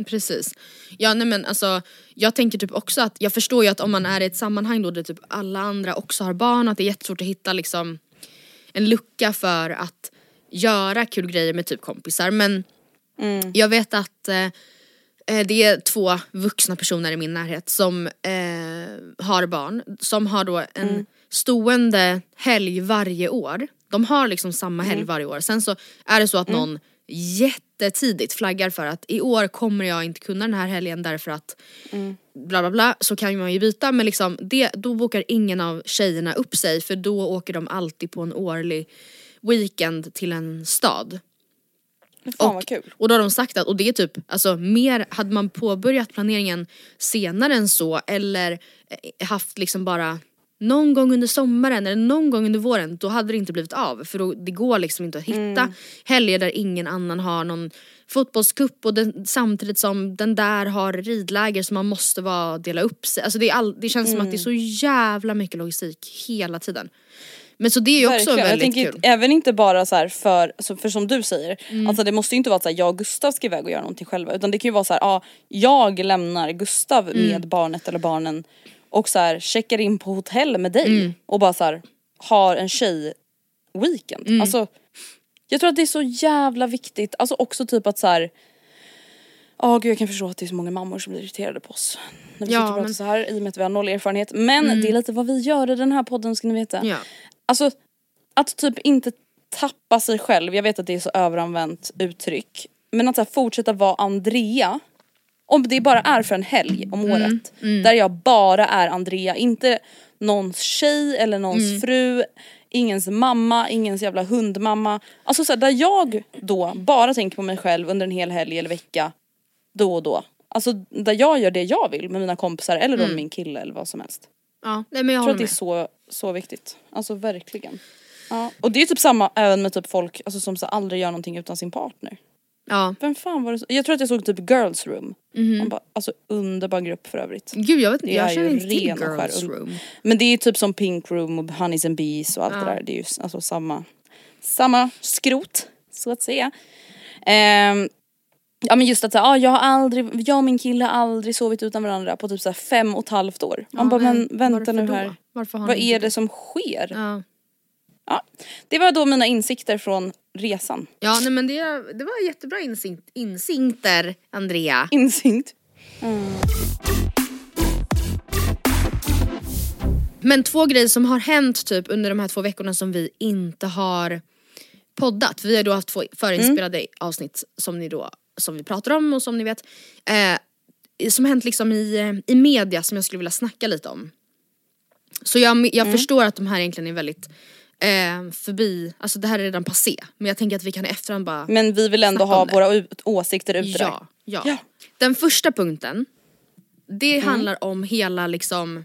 Precis. Ja nej men alltså jag tänker typ också att jag förstår ju att om man är i ett sammanhang då där typ alla andra också har barn att det är jättesvårt att hitta liksom en lucka för att göra kul grejer med typ kompisar. Men jag vet att eh, det är två vuxna personer i min närhet som eh, har barn som har då en stående helg varje år. De har liksom samma helg varje år. Sen så är det så att någon jättetidigt flaggar för att i år kommer jag inte kunna den här helgen därför att bla bla bla så kan man ju byta men liksom det, då bokar ingen av tjejerna upp sig för då åker de alltid på en årlig weekend till en stad. Fan och, kul. och då har de sagt att, och det är typ, alltså mer, hade man påbörjat planeringen senare än så eller eh, haft liksom bara någon gång under sommaren eller någon gång under våren då hade det inte blivit av för då, det går liksom inte att hitta Mm. helger där ingen annan har någon fotbollscup och den, samtidigt som den där har ridläger som man måste vara dela upp sig. Alltså det, är all, det känns som att det är så Mm. jävla mycket logistik hela tiden. Men så det är ju också Verkligen. Jag väldigt tänker kul. även inte bara så här för, alltså för som du säger, alltså det måste ju inte vara så här jag och Gustav ska iväg och göra någonting själva utan det kan ju vara så här, ja jag lämnar Gustav med barnet eller barnen och så här checkar in på hotell med dig och bara så här har en tjej weekend. Alltså jag tror att det är så jävla viktigt, alltså också typ att så Ja gud jag kan förstå att det är så många mammor som blir irriterade på oss. När vi Ja, sitter och pratar men- så här i och med att vi har noll erfarenhet. Men det är lite vad vi gör i den här podden ska ni veta. Ja. Alltså att typ inte tappa sig själv, jag vet att det är så överanvänt uttryck. Men att så här, fortsätta vara Andrea. Om det bara är för en helg om året. Där jag bara är Andrea, inte någons tjej eller någons fru. Ingens mamma, ingens jävla hundmamma. Alltså så här, där jag då bara tänker på mig själv under en hel helg eller vecka. Då och då. Alltså där jag gör det jag vill med mina kompisar eller då med min kille eller vad som helst. Ja, nej, men jag Jag tror att det är så, så viktigt. Alltså verkligen. Ja. Och det är typ samma även med typ folk alltså, som så aldrig gör någonting utan sin partner. Ja. Vem fan var det så? Jag tror att jag såg typ Girls Room. Mhm. Man bara, alltså underbar grupp för övrigt. Gud jag vet inte, jag känner inte till skär Girls ung. Room. Men det är typ som Pink Room och Honeys and Bees och allt det där. Det är ju alltså samma, samma skrot så att säga. Ehm, ja men just att så här, ah, jag har aldrig, jag och min kille har aldrig sovit utan varandra på typ så här fem och ett halvt år. Man bara nej, men vänta nu här. Vad är det som sker? Ja, Ja, det var då mina insikter från resan. ja nej, men det, det var jättebra instinkt, instinkter Andrea. Instinkt. Men två grejer som har hänt typ under de här två veckorna som vi inte har poddat. Vi har då haft två förinspelade avsnitt som ni då som vi pratar om och som ni vet. Eh, som hänt liksom i, eh, i media som jag skulle vilja snacka lite om. Så jag, jag förstår att de här egentligen är väldigt eh, förbi, alltså det här är redan passé. Men jag tänker att vi kan i efterhand bara Men vi vill ändå ha våra u- åsikter ute där. Ja, ja. Ja. Den första punkten, det handlar om hela liksom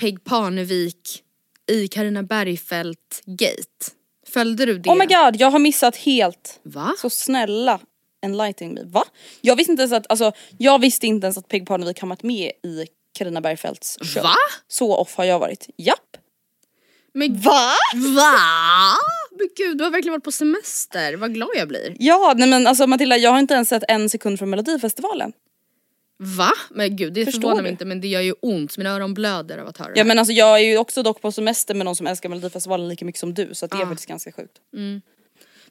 Peg Parnevik i Carina Bergfeldt gate. Följde du det? Oh my god, jag har missat helt. Va? Så snälla enlighten me. Va? Jag visste inte ens att, alltså, jag visste inte ens att Peg Parnevik har varit med i Carina Bergfeldts show. Va? Så off har jag varit. Japp. Men, Va? Va? Men gud du har verkligen varit på semester, vad glad jag blir. Ja nej men alltså Matilda jag har inte ens sett en sekund från melodifestivalen. Va? Men gud det Förstår förvånar mig inte men det gör ju ont, mina öron blöder av att höra Ja men alltså jag är ju också dock på semester med någon som älskar melodifestivalen lika mycket som du så att det är faktiskt ganska sjukt.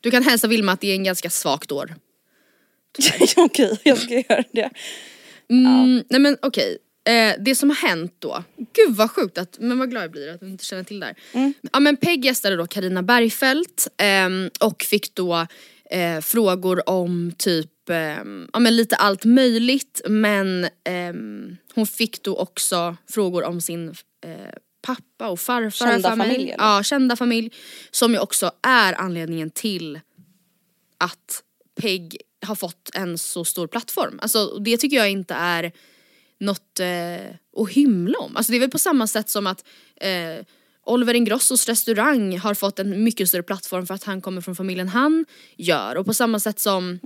Du kan hälsa Vilma att det är en ganska svagt år. <laughs> Okej jag ska göra det. Mm, Nej men okej, eh, det som har hänt då, gud vad sjukt att, men vad glad jag blir att du inte känner till det här. Mm. Ja men Peg gästade då Karina Bergfeldt ehm, och fick då eh, frågor om typ, ehm, ja men lite allt möjligt men ehm, hon fick då också frågor om sin eh, pappa och farfar. Kända familj. familj? Ja, kända familj. Som ju också är anledningen till att Peg har fått en så stor plattform. Alltså det tycker jag inte är något eh, att hymla om. Alltså det är väl på samma sätt som att eh, Oliver Ingrossos restaurang har fått en mycket större plattform för att han kommer från familjen han gör och på samma sätt som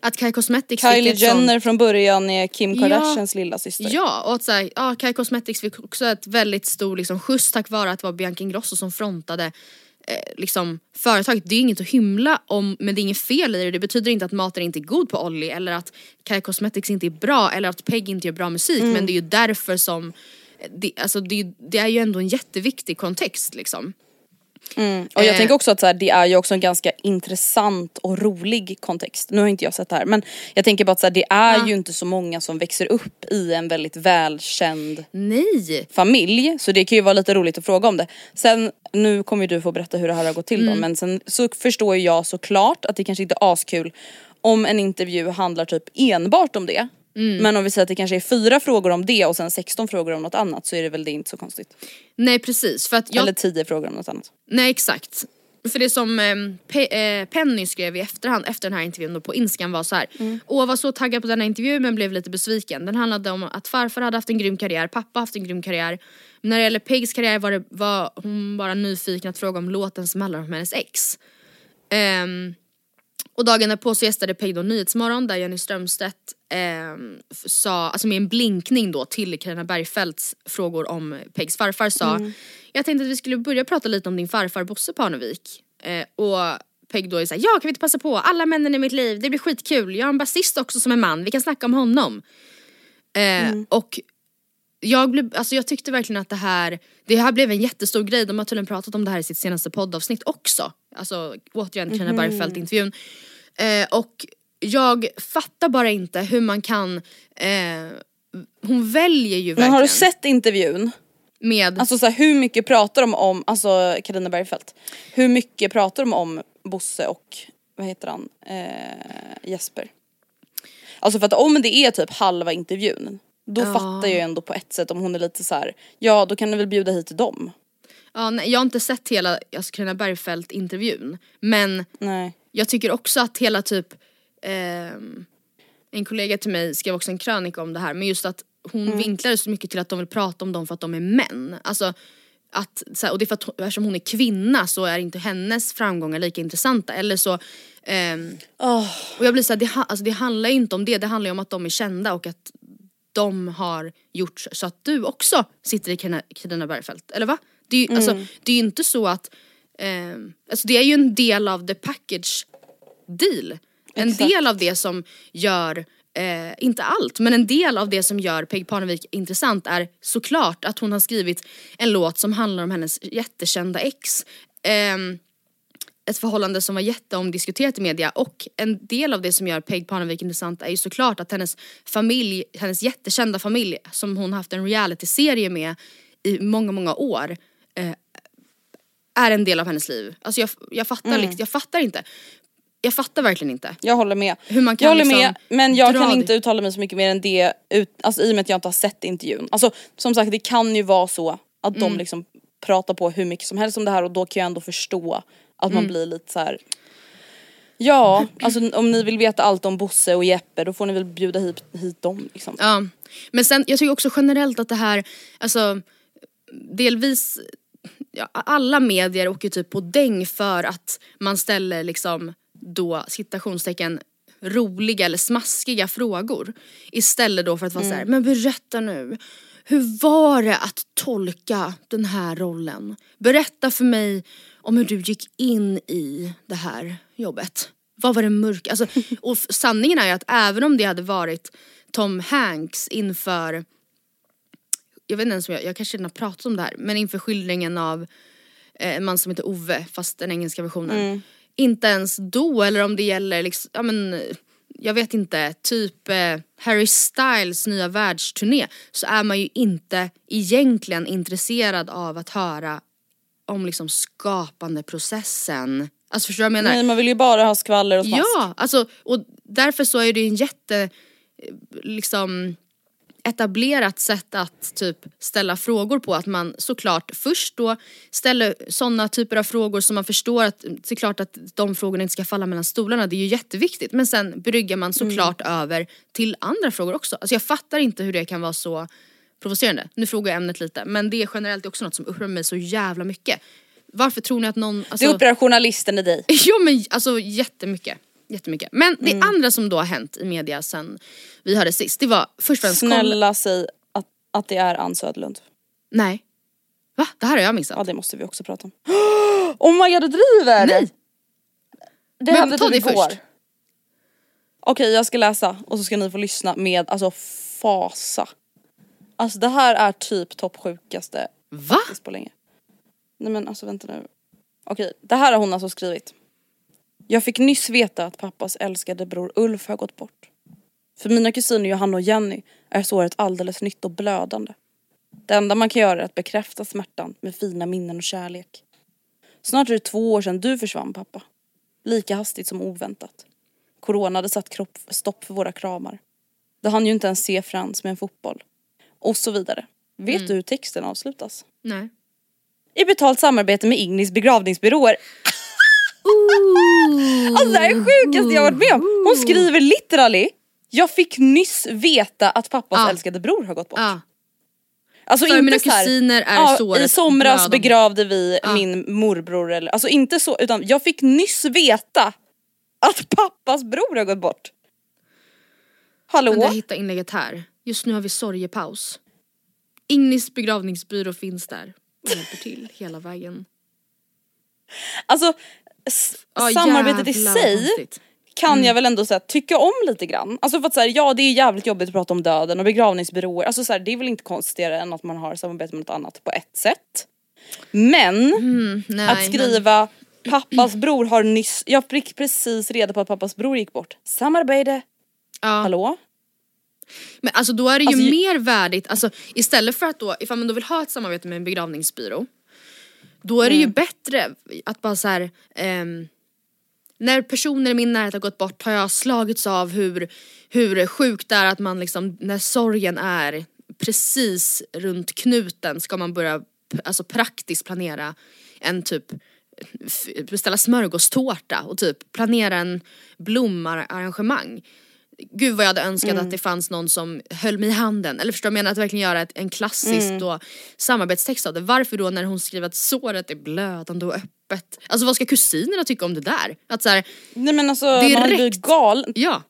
att Kai Cosmetics Mm. Kylie Jenner från början är Kim Ja. Kardashians lilla syster. Ja, och att såhär, ja, Kai Cosmetics fick också ett väldigt stor liksom, skjuts tack vare att det var Bianca Ingrosso som frontade eh, liksom, företaget. Det är inget att hymla om men det är inget fel i det. Det betyder inte att maten inte är god på Olli eller att Kai Cosmetics inte är bra eller att Peg inte gör bra musik Mm. men det är ju därför som det, alltså det, det är ju ändå en jätteviktig kontext liksom. Och jag Eh. tänker också att så här, det är ju också en ganska intressant och rolig kontext. Nu har inte jag sett det här men jag tänker bara att så här, det är ju inte så många som växer upp i en väldigt välkänd Nej! familj så det kan ju vara lite roligt att fråga om det. Sen, nu kommer ju du få berätta hur det här har gått till Mm. då men sen så förstår ju jag såklart att det kanske inte är askul om en intervju handlar typ enbart om det. Mm. Men om vi säger att det kanske är fyra frågor om det och sen 16 frågor om något annat så är det väl det inte så konstigt. Nej precis för att jag Eller 10 frågor om något annat. Nej exakt. För det som eh, eh, Penny skrev i efterhand efter den här intervjun då på Instagram var så här. Åh var så taggad på denna intervju men blev lite besviken. Den handlade om att farfar hade haft en grym karriär, pappa haft en grym karriär. Men när det gäller Pegs karriär var, det, var hon bara nyfiken att fråga om låten som handlar om hennes ex. Ehm, och dagen därpå så gästade Peg då Nyhetsmorgon där Jenny Strömstedt f- sa, alltså med en blinkning då till Carina Bergfeldts frågor om Pegs farfar sa Jag tänkte att vi skulle börja prata lite om din farfar Bosse Parnevik. Eh, och Peg då är såhär, ja kan vi inte passa på? Alla männen i mitt liv, det blir skitkul. Jag har en basist också som är man, vi kan snacka om honom. Eh, Och jag, blev, alltså jag tyckte verkligen att det här, det här blev en jättestor grej. De har tydligen pratat om det här i sitt senaste poddavsnitt också. Alltså återigen Carina Bergfeldt intervjun. Eh, och jag fattar bara inte hur man kan, eh, hon väljer ju Men verkligen har du sett intervjun? med, Alltså så här, hur mycket pratar de om, alltså Carina Bergfeldt, hur mycket pratar de om Bosse och, vad heter han, eh, Jesper? Alltså för att om det är typ halva intervjun, då Ja. fattar jag ändå på ett sätt om hon är lite så här, ja då kan du väl bjuda hit dem. Ja, nej, jag har inte sett hela alltså, Carina Bergfeldt intervjun. Men Nej. jag tycker också att hela typ, ehm, en kollega till mig skrev också en krönika om det här, men just att hon Mm. vinklar det så mycket till att de vill prata om dem för att de är män. Alltså, att, och det är för att hon- eftersom hon är kvinna så är inte hennes framgångar lika intressanta. Eller så, ehm, och jag blir såhär, det, alltså, det handlar ju inte om det, det handlar ju om att de är kända och att de har gjort så att du också sitter i Carina Bergfeldt. Eller va? Det är ju alltså, det är inte så att, ehm, alltså det är ju en del av the package deal. En Exakt. del av det som gör, eh, inte allt, men en del av det som gör Peg Parnevik intressant är såklart att hon har skrivit en låt som handlar om hennes jättekända ex. Ehm, ett förhållande som var jätteomdiskuterat i media och en del av det som gör Peg Parnevik intressant är ju såklart att hennes familj, hennes jättekända familj som hon haft en realityserie med i många, många år eh, är en del av hennes liv. Alltså jag, jag fattar Mm. liksom, jag fattar inte. Jag fattar verkligen inte. Jag håller med. Hur man kan jag håller liksom med men jag kan inte uttala mig så mycket mer än det ut, alltså, i och med att jag inte har sett intervjun. Alltså som sagt det kan ju vara så att Mm. de liksom pratar på hur mycket som helst om det här och då kan jag ändå förstå att Mm. man blir lite så här. Ja, alltså om ni vill veta allt om Bosse och Jeppe då får ni väl bjuda hit, hit dem liksom. Ja. Men sen, jag tycker också generellt att det här, alltså delvis ja, alla medier åker typ på däng för att man ställer liksom då citationstecken roliga eller smaskiga frågor. Istället då för att vara Mm. så här, men berätta nu. Hur var det att tolka den här rollen? Berätta för mig om hur du gick in i det här jobbet. Vad var det mörka? Alltså, <laughs> och sanningen är ju att även om det hade varit Tom Hanks inför jag vet inte ens om jag, jag kanske redan har pratat om det här, men inför skildringen av eh, en man som heter Ove, fast den engelska versionen. Inte ens då, eller om det gäller liksom, ja men jag vet inte, typ eh, Harry Styles nya världsturné så är man ju inte egentligen intresserad av att höra om liksom skapandeprocessen. Alltså förstår du vad jag menar? Nej man vill ju bara ha skvaller och smask. Ja, alltså och därför så är det ju en jätte eh, liksom etablerat sätt att typ ställa frågor på att man såklart först då ställer sådana typer av frågor som man förstår att det är klart att de frågorna inte ska falla mellan stolarna, det är ju jätteviktigt men sen bryggar man såklart över till andra frågor också. Alltså jag fattar inte hur det kan vara så provocerande. Nu frågar jag ämnet lite men det är generellt också något som upprör mig så jävla mycket. Varför tror ni att någon... Alltså, Det upprör journalisten i dig. <laughs> Ja men alltså jättemycket. Jättemycket. Men det Mm. andra som då har hänt i media sen vi hörde sist, det var först och Snälla säg att, att det är Ann Södlund. Nej. Va? Det här har jag missat. Ja det måste vi också prata om. <gasps> Oh my god du driver! Nej. Det hände typ igår. först. Okej jag ska läsa och så ska ni få lyssna med alltså fasa. Alltså det här är typ toppsjukaste Va? på länge. Nej men alltså vänta nu. Okej, det här har hon alltså skrivit. Jag fick nyss veta att pappas älskade bror Ulf har gått bort. För mina kusiner Johanna och Jenny är såret alldeles nytt och blödande. Det enda man kan göra är att bekräfta smärtan med fina minnen och kärlek. Snart är det två år sedan du försvann pappa. Lika hastigt som oväntat. Corona hade satt kropp, stopp för våra kramar. Du hann ju inte ens se Frans med en fotboll. Och så vidare. Vet du hur texten avslutas? Nej. I betalt samarbete med Ignis begravningsbyråer. Alltså det här är sjukaste jag varit med om. Hon skriver literally Jag fick nyss veta att pappas Ja. älskade bror har gått bort. Ja. Alltså För inte mina kusiner är ja, såret I somras begravde vi Ja. min morbror eller, alltså inte så utan jag fick nyss veta att pappas bror har gått bort. Hallå? Men jag hittar inlägget här. Just nu har vi sorgepaus. Ignis begravningsbyrå finns där och hjälper till hela vägen. Alltså Ja, samarbetet i sig konstigt. kan Mm. jag väl ändå så här, tycka om lite grann. Alltså för att så här, ja det är jävligt jobbigt att prata om döden och begravningsbyråer. Alltså så här, det är väl inte konstigare än att man har samarbete med något annat på ett sätt. Men Mm, nej, att skriva pappas bror har nyss, jag fick precis reda på att pappas bror gick bort. Samarbete, ja. hallå? Men alltså då är det ju Alltså, mer värdigt, alltså istället för att då, ifall man då vill ha ett samarbete med en begravningsbyrå Då är det ju Mm. bättre att bara så här, ehm, när personer i min närhet har gått bort har jag slagits av hur, hur sjukt det är att man liksom, när sorgen är precis runt knuten ska man börja alltså praktiskt planera en typ beställa smörgåstårta och typ planera en blomarrangemang. Gud vad jag hade önskat Mm. att det fanns någon som höll mig i handen. Eller förstår du vad jag menar? Att verkligen göra ett, en klassisk Mm. då, samarbetstext av det. Varför då när hon skriver att såret är blödande och öppet? Alltså vad ska kusinerna tycka om det där? Att så här, Nej men alltså Direkt. man blivit galen. ja.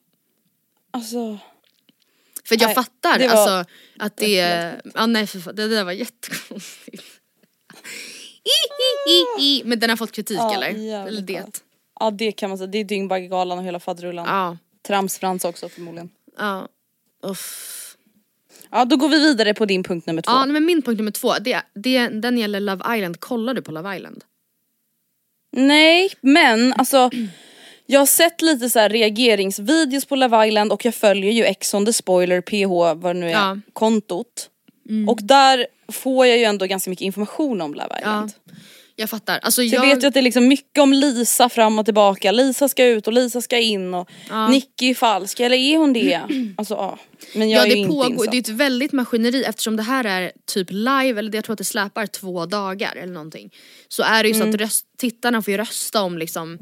Alltså, För jag Nej, fattar det var alltså att det, ja nej för fan, det där var jättekonstigt. Men den har fått kritik Ja, eller? Eller det? ja det kan man säga, det är Dyngbaggegalan och hela faderullan. Ja. Tramsfrans också förmodligen. Ja. Uff. Ja då går vi vidare på din punkt nummer två. Ja men min punkt nummer två, det, det, den gäller Love Island. Kollar du på Love Island? Nej men alltså jag har sett lite så här reageringsvideos på Love Island och jag följer ju Ex on the spoiler PH vad det nu är Ja. kontot. Och där får jag ju ändå ganska mycket information om Love Island. Jag fattar. Alltså Så jag, jag vet ju att det är liksom mycket om Lisa fram och tillbaka, Lisa ska ut och Lisa ska in och Ja. Nicky är falsk, eller är hon det? <clears throat> Alltså ja. Men jag Ja är ju det inte pågår, insatt. det är ett väldigt maskineri eftersom det här är typ live, eller jag tror att det släpar två dagar eller någonting. Så är det ju så Mm. att röst, tittarna får ju rösta om liksom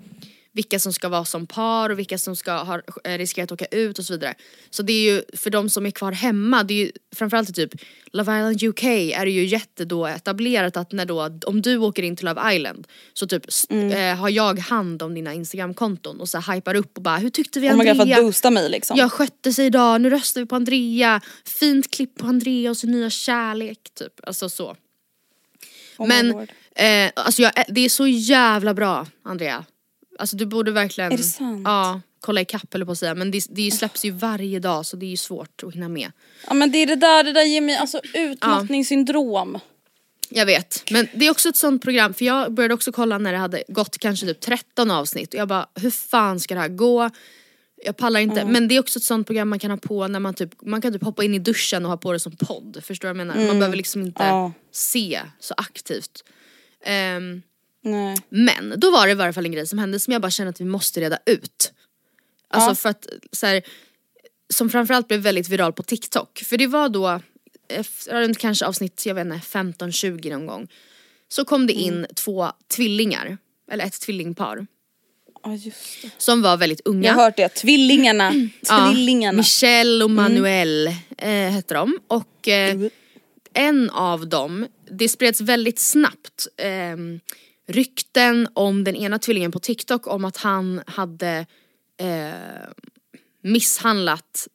vilka som ska vara som par och vilka som ska ha eh, riskerat att åka ut och så vidare. Så det är ju för de som är kvar hemma, det är ju framförallt i typ Love Island UK är det ju jätte då etablerat att när då, om du åker in till Love Island så typ Mm. eh, har jag hand om dina instagramkonton och så här hypar upp och bara hur tyckte vi Oh my god för Andrea? att boosta mig liksom. Jag skötte sig idag, nu röstar vi på Andrea. Fint klipp på Andrea och sin nya kärlek typ. Alltså så. Oh Men eh, alltså jag, det är så jävla bra Andrea. Alltså du borde verkligen Är det sant? Ja, kolla ikapp eller på att säga men det, det släpps ju varje dag så det är ju svårt att hinna med. Ja men det är det där, det där ger mig alltså utmattningssyndrom. Jag vet, men det är också ett sånt program för jag började också kolla när det hade gått kanske typ 13 avsnitt och jag bara hur fan ska det här gå? Jag pallar inte, men det är också ett sånt program man kan ha på när man typ, man kan typ hoppa in i duschen och ha på det som podd. Förstår du vad jag menar? Man behöver liksom inte Ja. se så aktivt. Ehm, Nej. men då var det i varje fall en grej som hände som jag bara känner att vi måste reda ut. Alltså Ja. för att så här, som framförallt blev väldigt viral på TikTok. För det var då, eh, runt kanske avsnitt, jag vet inte, 15-20 någon gång. Så kom det in två tvillingar, eller ett tvillingpar. Ja just det. Som var väldigt unga. Jag har hört det, tvillingarna. Ja, Tvillingarna. Michelle och Manuel eh, hette de. Och eh, en av dem, det spreds väldigt snabbt eh, rykten om den ena tvillingen på TikTok om att han hade eh, misshandlat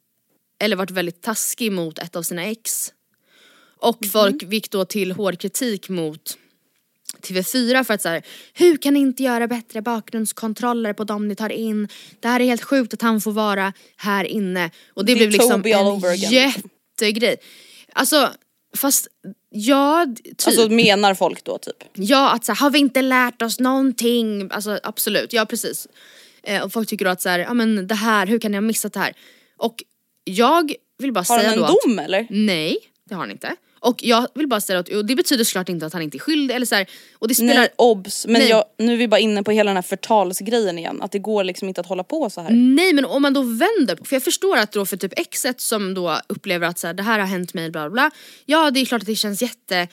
eller varit väldigt taskig mot ett av sina ex. Och folk gick då till hård kritik mot TV4 för att så här, hur kan ni inte göra bättre bakgrundskontroller på dem ni tar in? Det här är helt sjukt att han får vara här inne. Och det, Det blev liksom en jättegrej. Alltså fast ja, typ. Alltså menar folk då typ? Ja, att så här, har vi inte lärt oss någonting? Alltså absolut, ja precis. Eh, och folk tycker då att så här, ja men det här, hur kan ni ha missat det här? Och jag vill bara Har säga han en då att, dom eller? Nej, det har han inte. Och jag vill bara säga att och det betyder såklart inte att han inte är skyldig eller så här, och det spelar Nej obs, men Nej. Jag, nu är vi bara inne på hela den här förtalsgrejen igen. Att det går liksom inte att hålla på så här. Nej men om man då vänder på, för jag förstår att då för typ exet som då upplever att så här, det här har hänt mig bla bla. Ja det är klart att det känns jätte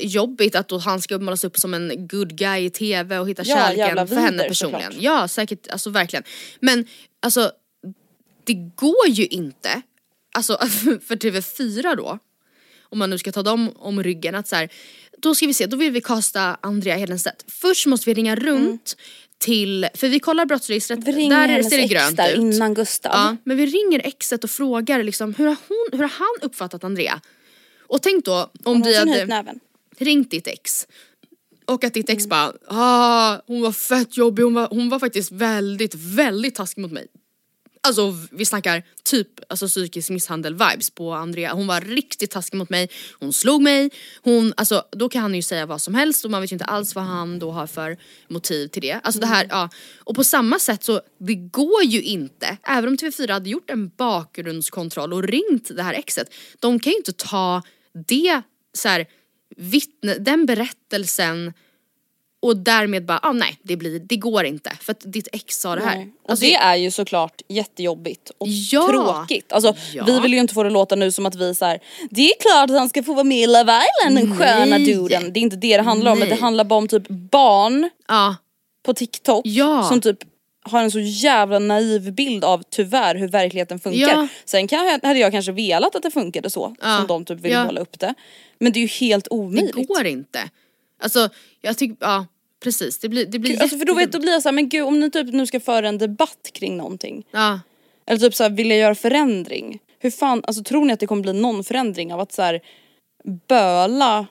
jobbigt att då han ska målas upp som en good guy i tv och hitta Ja, kärleken för henne personligen. såklart. Ja säkert, alltså verkligen. Men alltså det går ju inte, alltså <laughs> för TV4 då, om man nu ska ta dem om ryggen att så här, då ska vi se, då vill vi kasta Andrea Hedenstedt. Först måste vi ringa runt till, för vi kollar brottsregistret, Vi ringer där ser det grönt där ut. innan Gustav. Ja, men vi ringer exet och frågar liksom hur har, hon, hur har han uppfattat Andrea? Och tänk då om som höjt hade ringt ditt ex och att ditt ex bara ah, hon var fett jobbig, hon var, hon var faktiskt väldigt, väldigt taskig mot mig. Alltså vi snackar typ alltså, psykisk misshandel vibes på Andrea. Hon var riktigt taskig mot mig, hon slog mig, hon, alltså då kan han ju säga vad som helst och man vet ju inte alls vad han då har för motiv till det. Alltså det här, ja. Och på samma sätt så, det går ju inte, även om TV4 hade gjort en bakgrundskontroll och ringt det här exet, de kan ju inte ta det så här, vittne, den berättelsen och därmed bara, ah, nej det, blir, det går inte för att ditt ex sa det här. Nej. Och Alltså, det är ju såklart jättejobbigt och Ja. tråkigt. Alltså Ja. vi vill ju inte få det låta nu som att vi så här. det är klart att han ska få vara med i Love Island den sköna Nej. duden. Det är inte det det handlar om men det Nej. handlar bara om typ barn ja, på TikTok som typ har en så jävla naiv bild av tyvärr hur verkligheten funkar. Sen kan, hade jag kanske velat att det funkade så som de typ vill Ja. måla upp det. Men det är ju helt det omöjligt. går inte. Alltså jag tycker, ja precis det blir, det blir Alltså för då, vet, då blir jag såhär, men gud om ni typ nu ska föra en debatt kring någonting Ja, Eller typ såhär, vill jag göra förändring? Hur fan, alltså tror ni att det kommer bli någon förändring av att såhär böla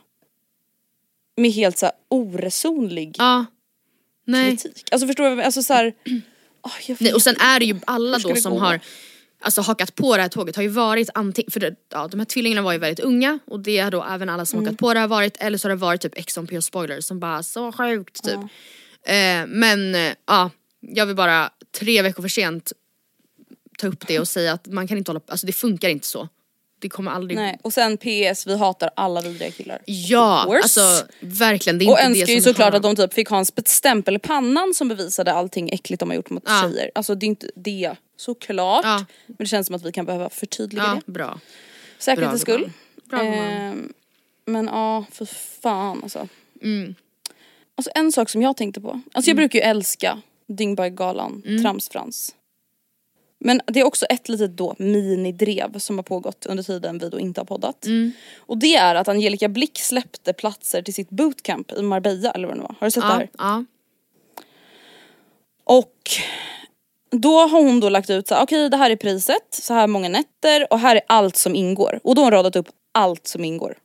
med helt såhär oresonlig ja. Nej. kritik? Alltså förstår du? Alltså såhär, oh, <clears throat> Nej, och sen är det ju alla då som gå? har alltså, hakat på det här tåget har ju varit antingen, för det, ja, de här tvillingarna var ju väldigt unga och det har då även alla som Mm. hakat på det har varit, eller så har det varit typ Ex on P spoiler som bara så sjukt typ. Eh, men eh, ja, jag vill bara tre veckor för sent ta upp det och säga att man kan inte hålla alltså det funkar inte så. Det kommer aldrig Nej, och sen PS, vi hatar alla vidriga killar. Ja, alltså verkligen. Det är Och inte önskar det ju såklart att de typ fick ha en stämpel i pannan som bevisade allting äckligt de har gjort mot Ja. tjejer. Alltså det är inte det, såklart. Ja. Men det känns som att vi kan behöva förtydliga Ja, det. bra. Säkerhetens skull. Bra. Ehm, men ja, för fan alltså. Mm. Alltså en sak som jag tänkte på. Alltså jag brukar ju älska Dyngbaggegalan, Mm. Tramsfrans. Men det är också ett litet då minidrev som har pågått under tiden vi då inte har poddat. Mm. Och det är att Angelica Blick släppte platser till sitt bootcamp i Marbella eller vad det var. Har du sett det Ja, här? ja. Och då har hon då lagt ut så här, okej det här är priset, så här många nätter och här är allt som ingår. Och då har hon radat upp allt som ingår.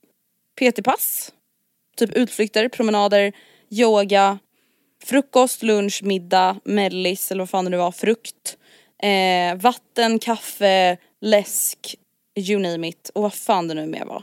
PT-pass, typ utflykter, promenader, yoga, frukost, lunch, middag, mellis eller vad fan det nu var, frukt, eh, vatten, kaffe, läsk, you name it och vad fan det nu mer var.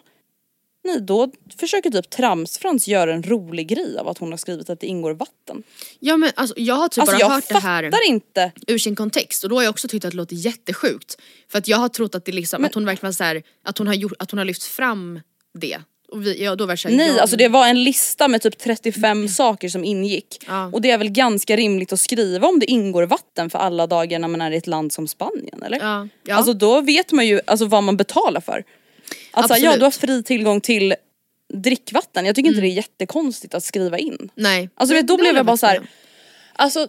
Nej, då försöker typ Tramsfrans göra en rolig grej av att hon har skrivit att det ingår vatten. ja men alltså jag har typ Alltså bara jag hört det här inte. ur sin kontext och då har jag också tyckt att det låter jättesjukt. För att jag har trott att det liksom, att hon verkligen så här, att hon har gjort, att hon har lyft fram det. Och vi, ja, då var det här, Nej ja, alltså det var en lista med typ 35 saker som ingick. Ja. Och det är väl ganska rimligt att skriva om det ingår vatten för alla dagar när man är i ett land som Spanien eller? Ja, ja. Alltså då vet man ju alltså, vad man betalar för. Att så här, ja Absolut. du har fri tillgång till drickvatten, jag tycker inte det är jättekonstigt att skriva in. Nej. Alltså vet, då blev jag bara så här. alltså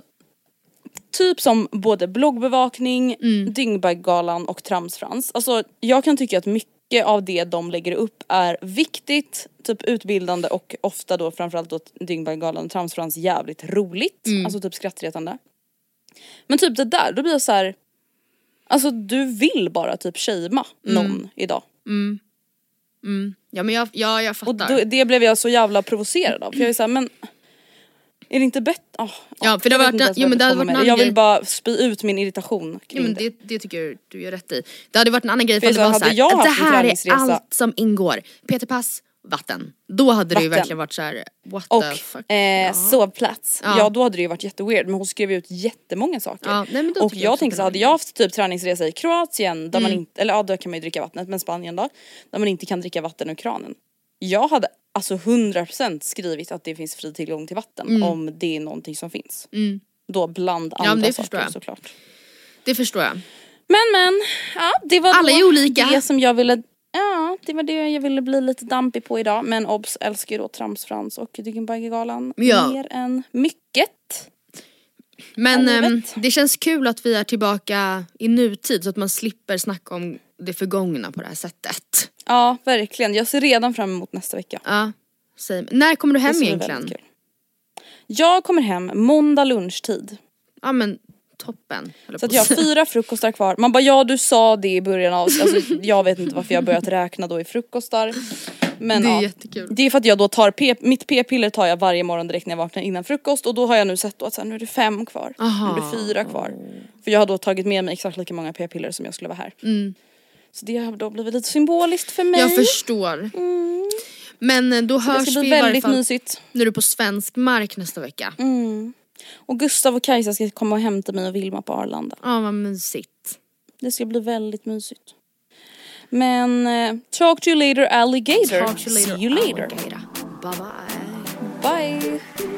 typ som både bloggbevakning, Mm. Dyngbaggegalan och Tramsfrans. Alltså jag kan tycka att mycket av det de lägger upp är viktigt, typ utbildande och ofta då framförallt då Dyngbaggegalan och Tramsfrans jävligt roligt. Mm. Alltså typ skrattretande. Men typ det där, då blir jag så här. Alltså du vill bara typ shamea Mm. någon idag. Ja men jag, ja, jag Och fattar. då, det blev jag så jävla provocerad av. För jag är såhär men är det inte bättre? Oh, Ja, för det jag har varit en- jo, men det hade varit en med. Jag annan vill bara spy ut min irritation Ja, kring men det. det, tycker jag du gör rätt i. Det hade varit en annan grej För ifall det var såhär, det här är allt som ingår. PT-pass, vatten. Då hade det ju Vatten. verkligen varit såhär, what Och the fuck. eh, ja. sovplats. Ja. Ja. då hade det ju varit jätteweird men hon skrev ut jättemånga saker. Ja, nej, och jag jag tänkte så hade jag haft typ träningsresa i Kroatien där man Mm. inte, eller ja då kan man ju dricka vattnet men Spanien då. Där man inte kan dricka vatten ur kranen. Jag hade alltså 100% skrivit att det finns fri tillgång till vatten om det är någonting som finns. Mm. Då bland Ja, andra förstår saker jag. såklart. Det förstår jag. Men men, ja det var Alla då är olika. det som jag ville Ja, det var det jag ville bli lite dampig på idag. Men obs, älskar ju då Tramsfrans och Dyggenbaggegalan Ja. mer än mycket. Men jag ehm, det känns kul att vi är tillbaka i nutid så att man slipper snacka om det förgångna på det här sättet. Ja, verkligen. Jag ser redan fram emot nästa vecka. Ja, säg. När kommer du hem egentligen? Jag kommer hem måndag lunchtid. Ja men toppen. Så att jag har fyra frukostar kvar. Man bara ja du sa det i början av, alltså, jag vet inte varför jag börjat räkna då i frukostar. Men Det är ja, jättekul. det är för att jag då tar p- mitt p-piller tar jag varje morgon direkt när jag vaknar innan frukost och då har jag nu sett då att så här, nu är det fem kvar. Aha. Nu är det fyra kvar. För jag har då tagit med mig exakt lika många p-piller som jag skulle vara här. Så det har då blivit lite symboliskt för mig. Jag förstår. Men eh, då hörs vi i varje fall mysigt. när du är på svensk mark nästa vecka. Mm. Och Gustav och Kajsa ska komma och hämta mig och Vilma på Arlanda. Ja vad mysigt. Det ska bli väldigt mysigt. Men eh, talk to you later alligator. Talk to you later, See you later. alligator. Bye bye. Bye.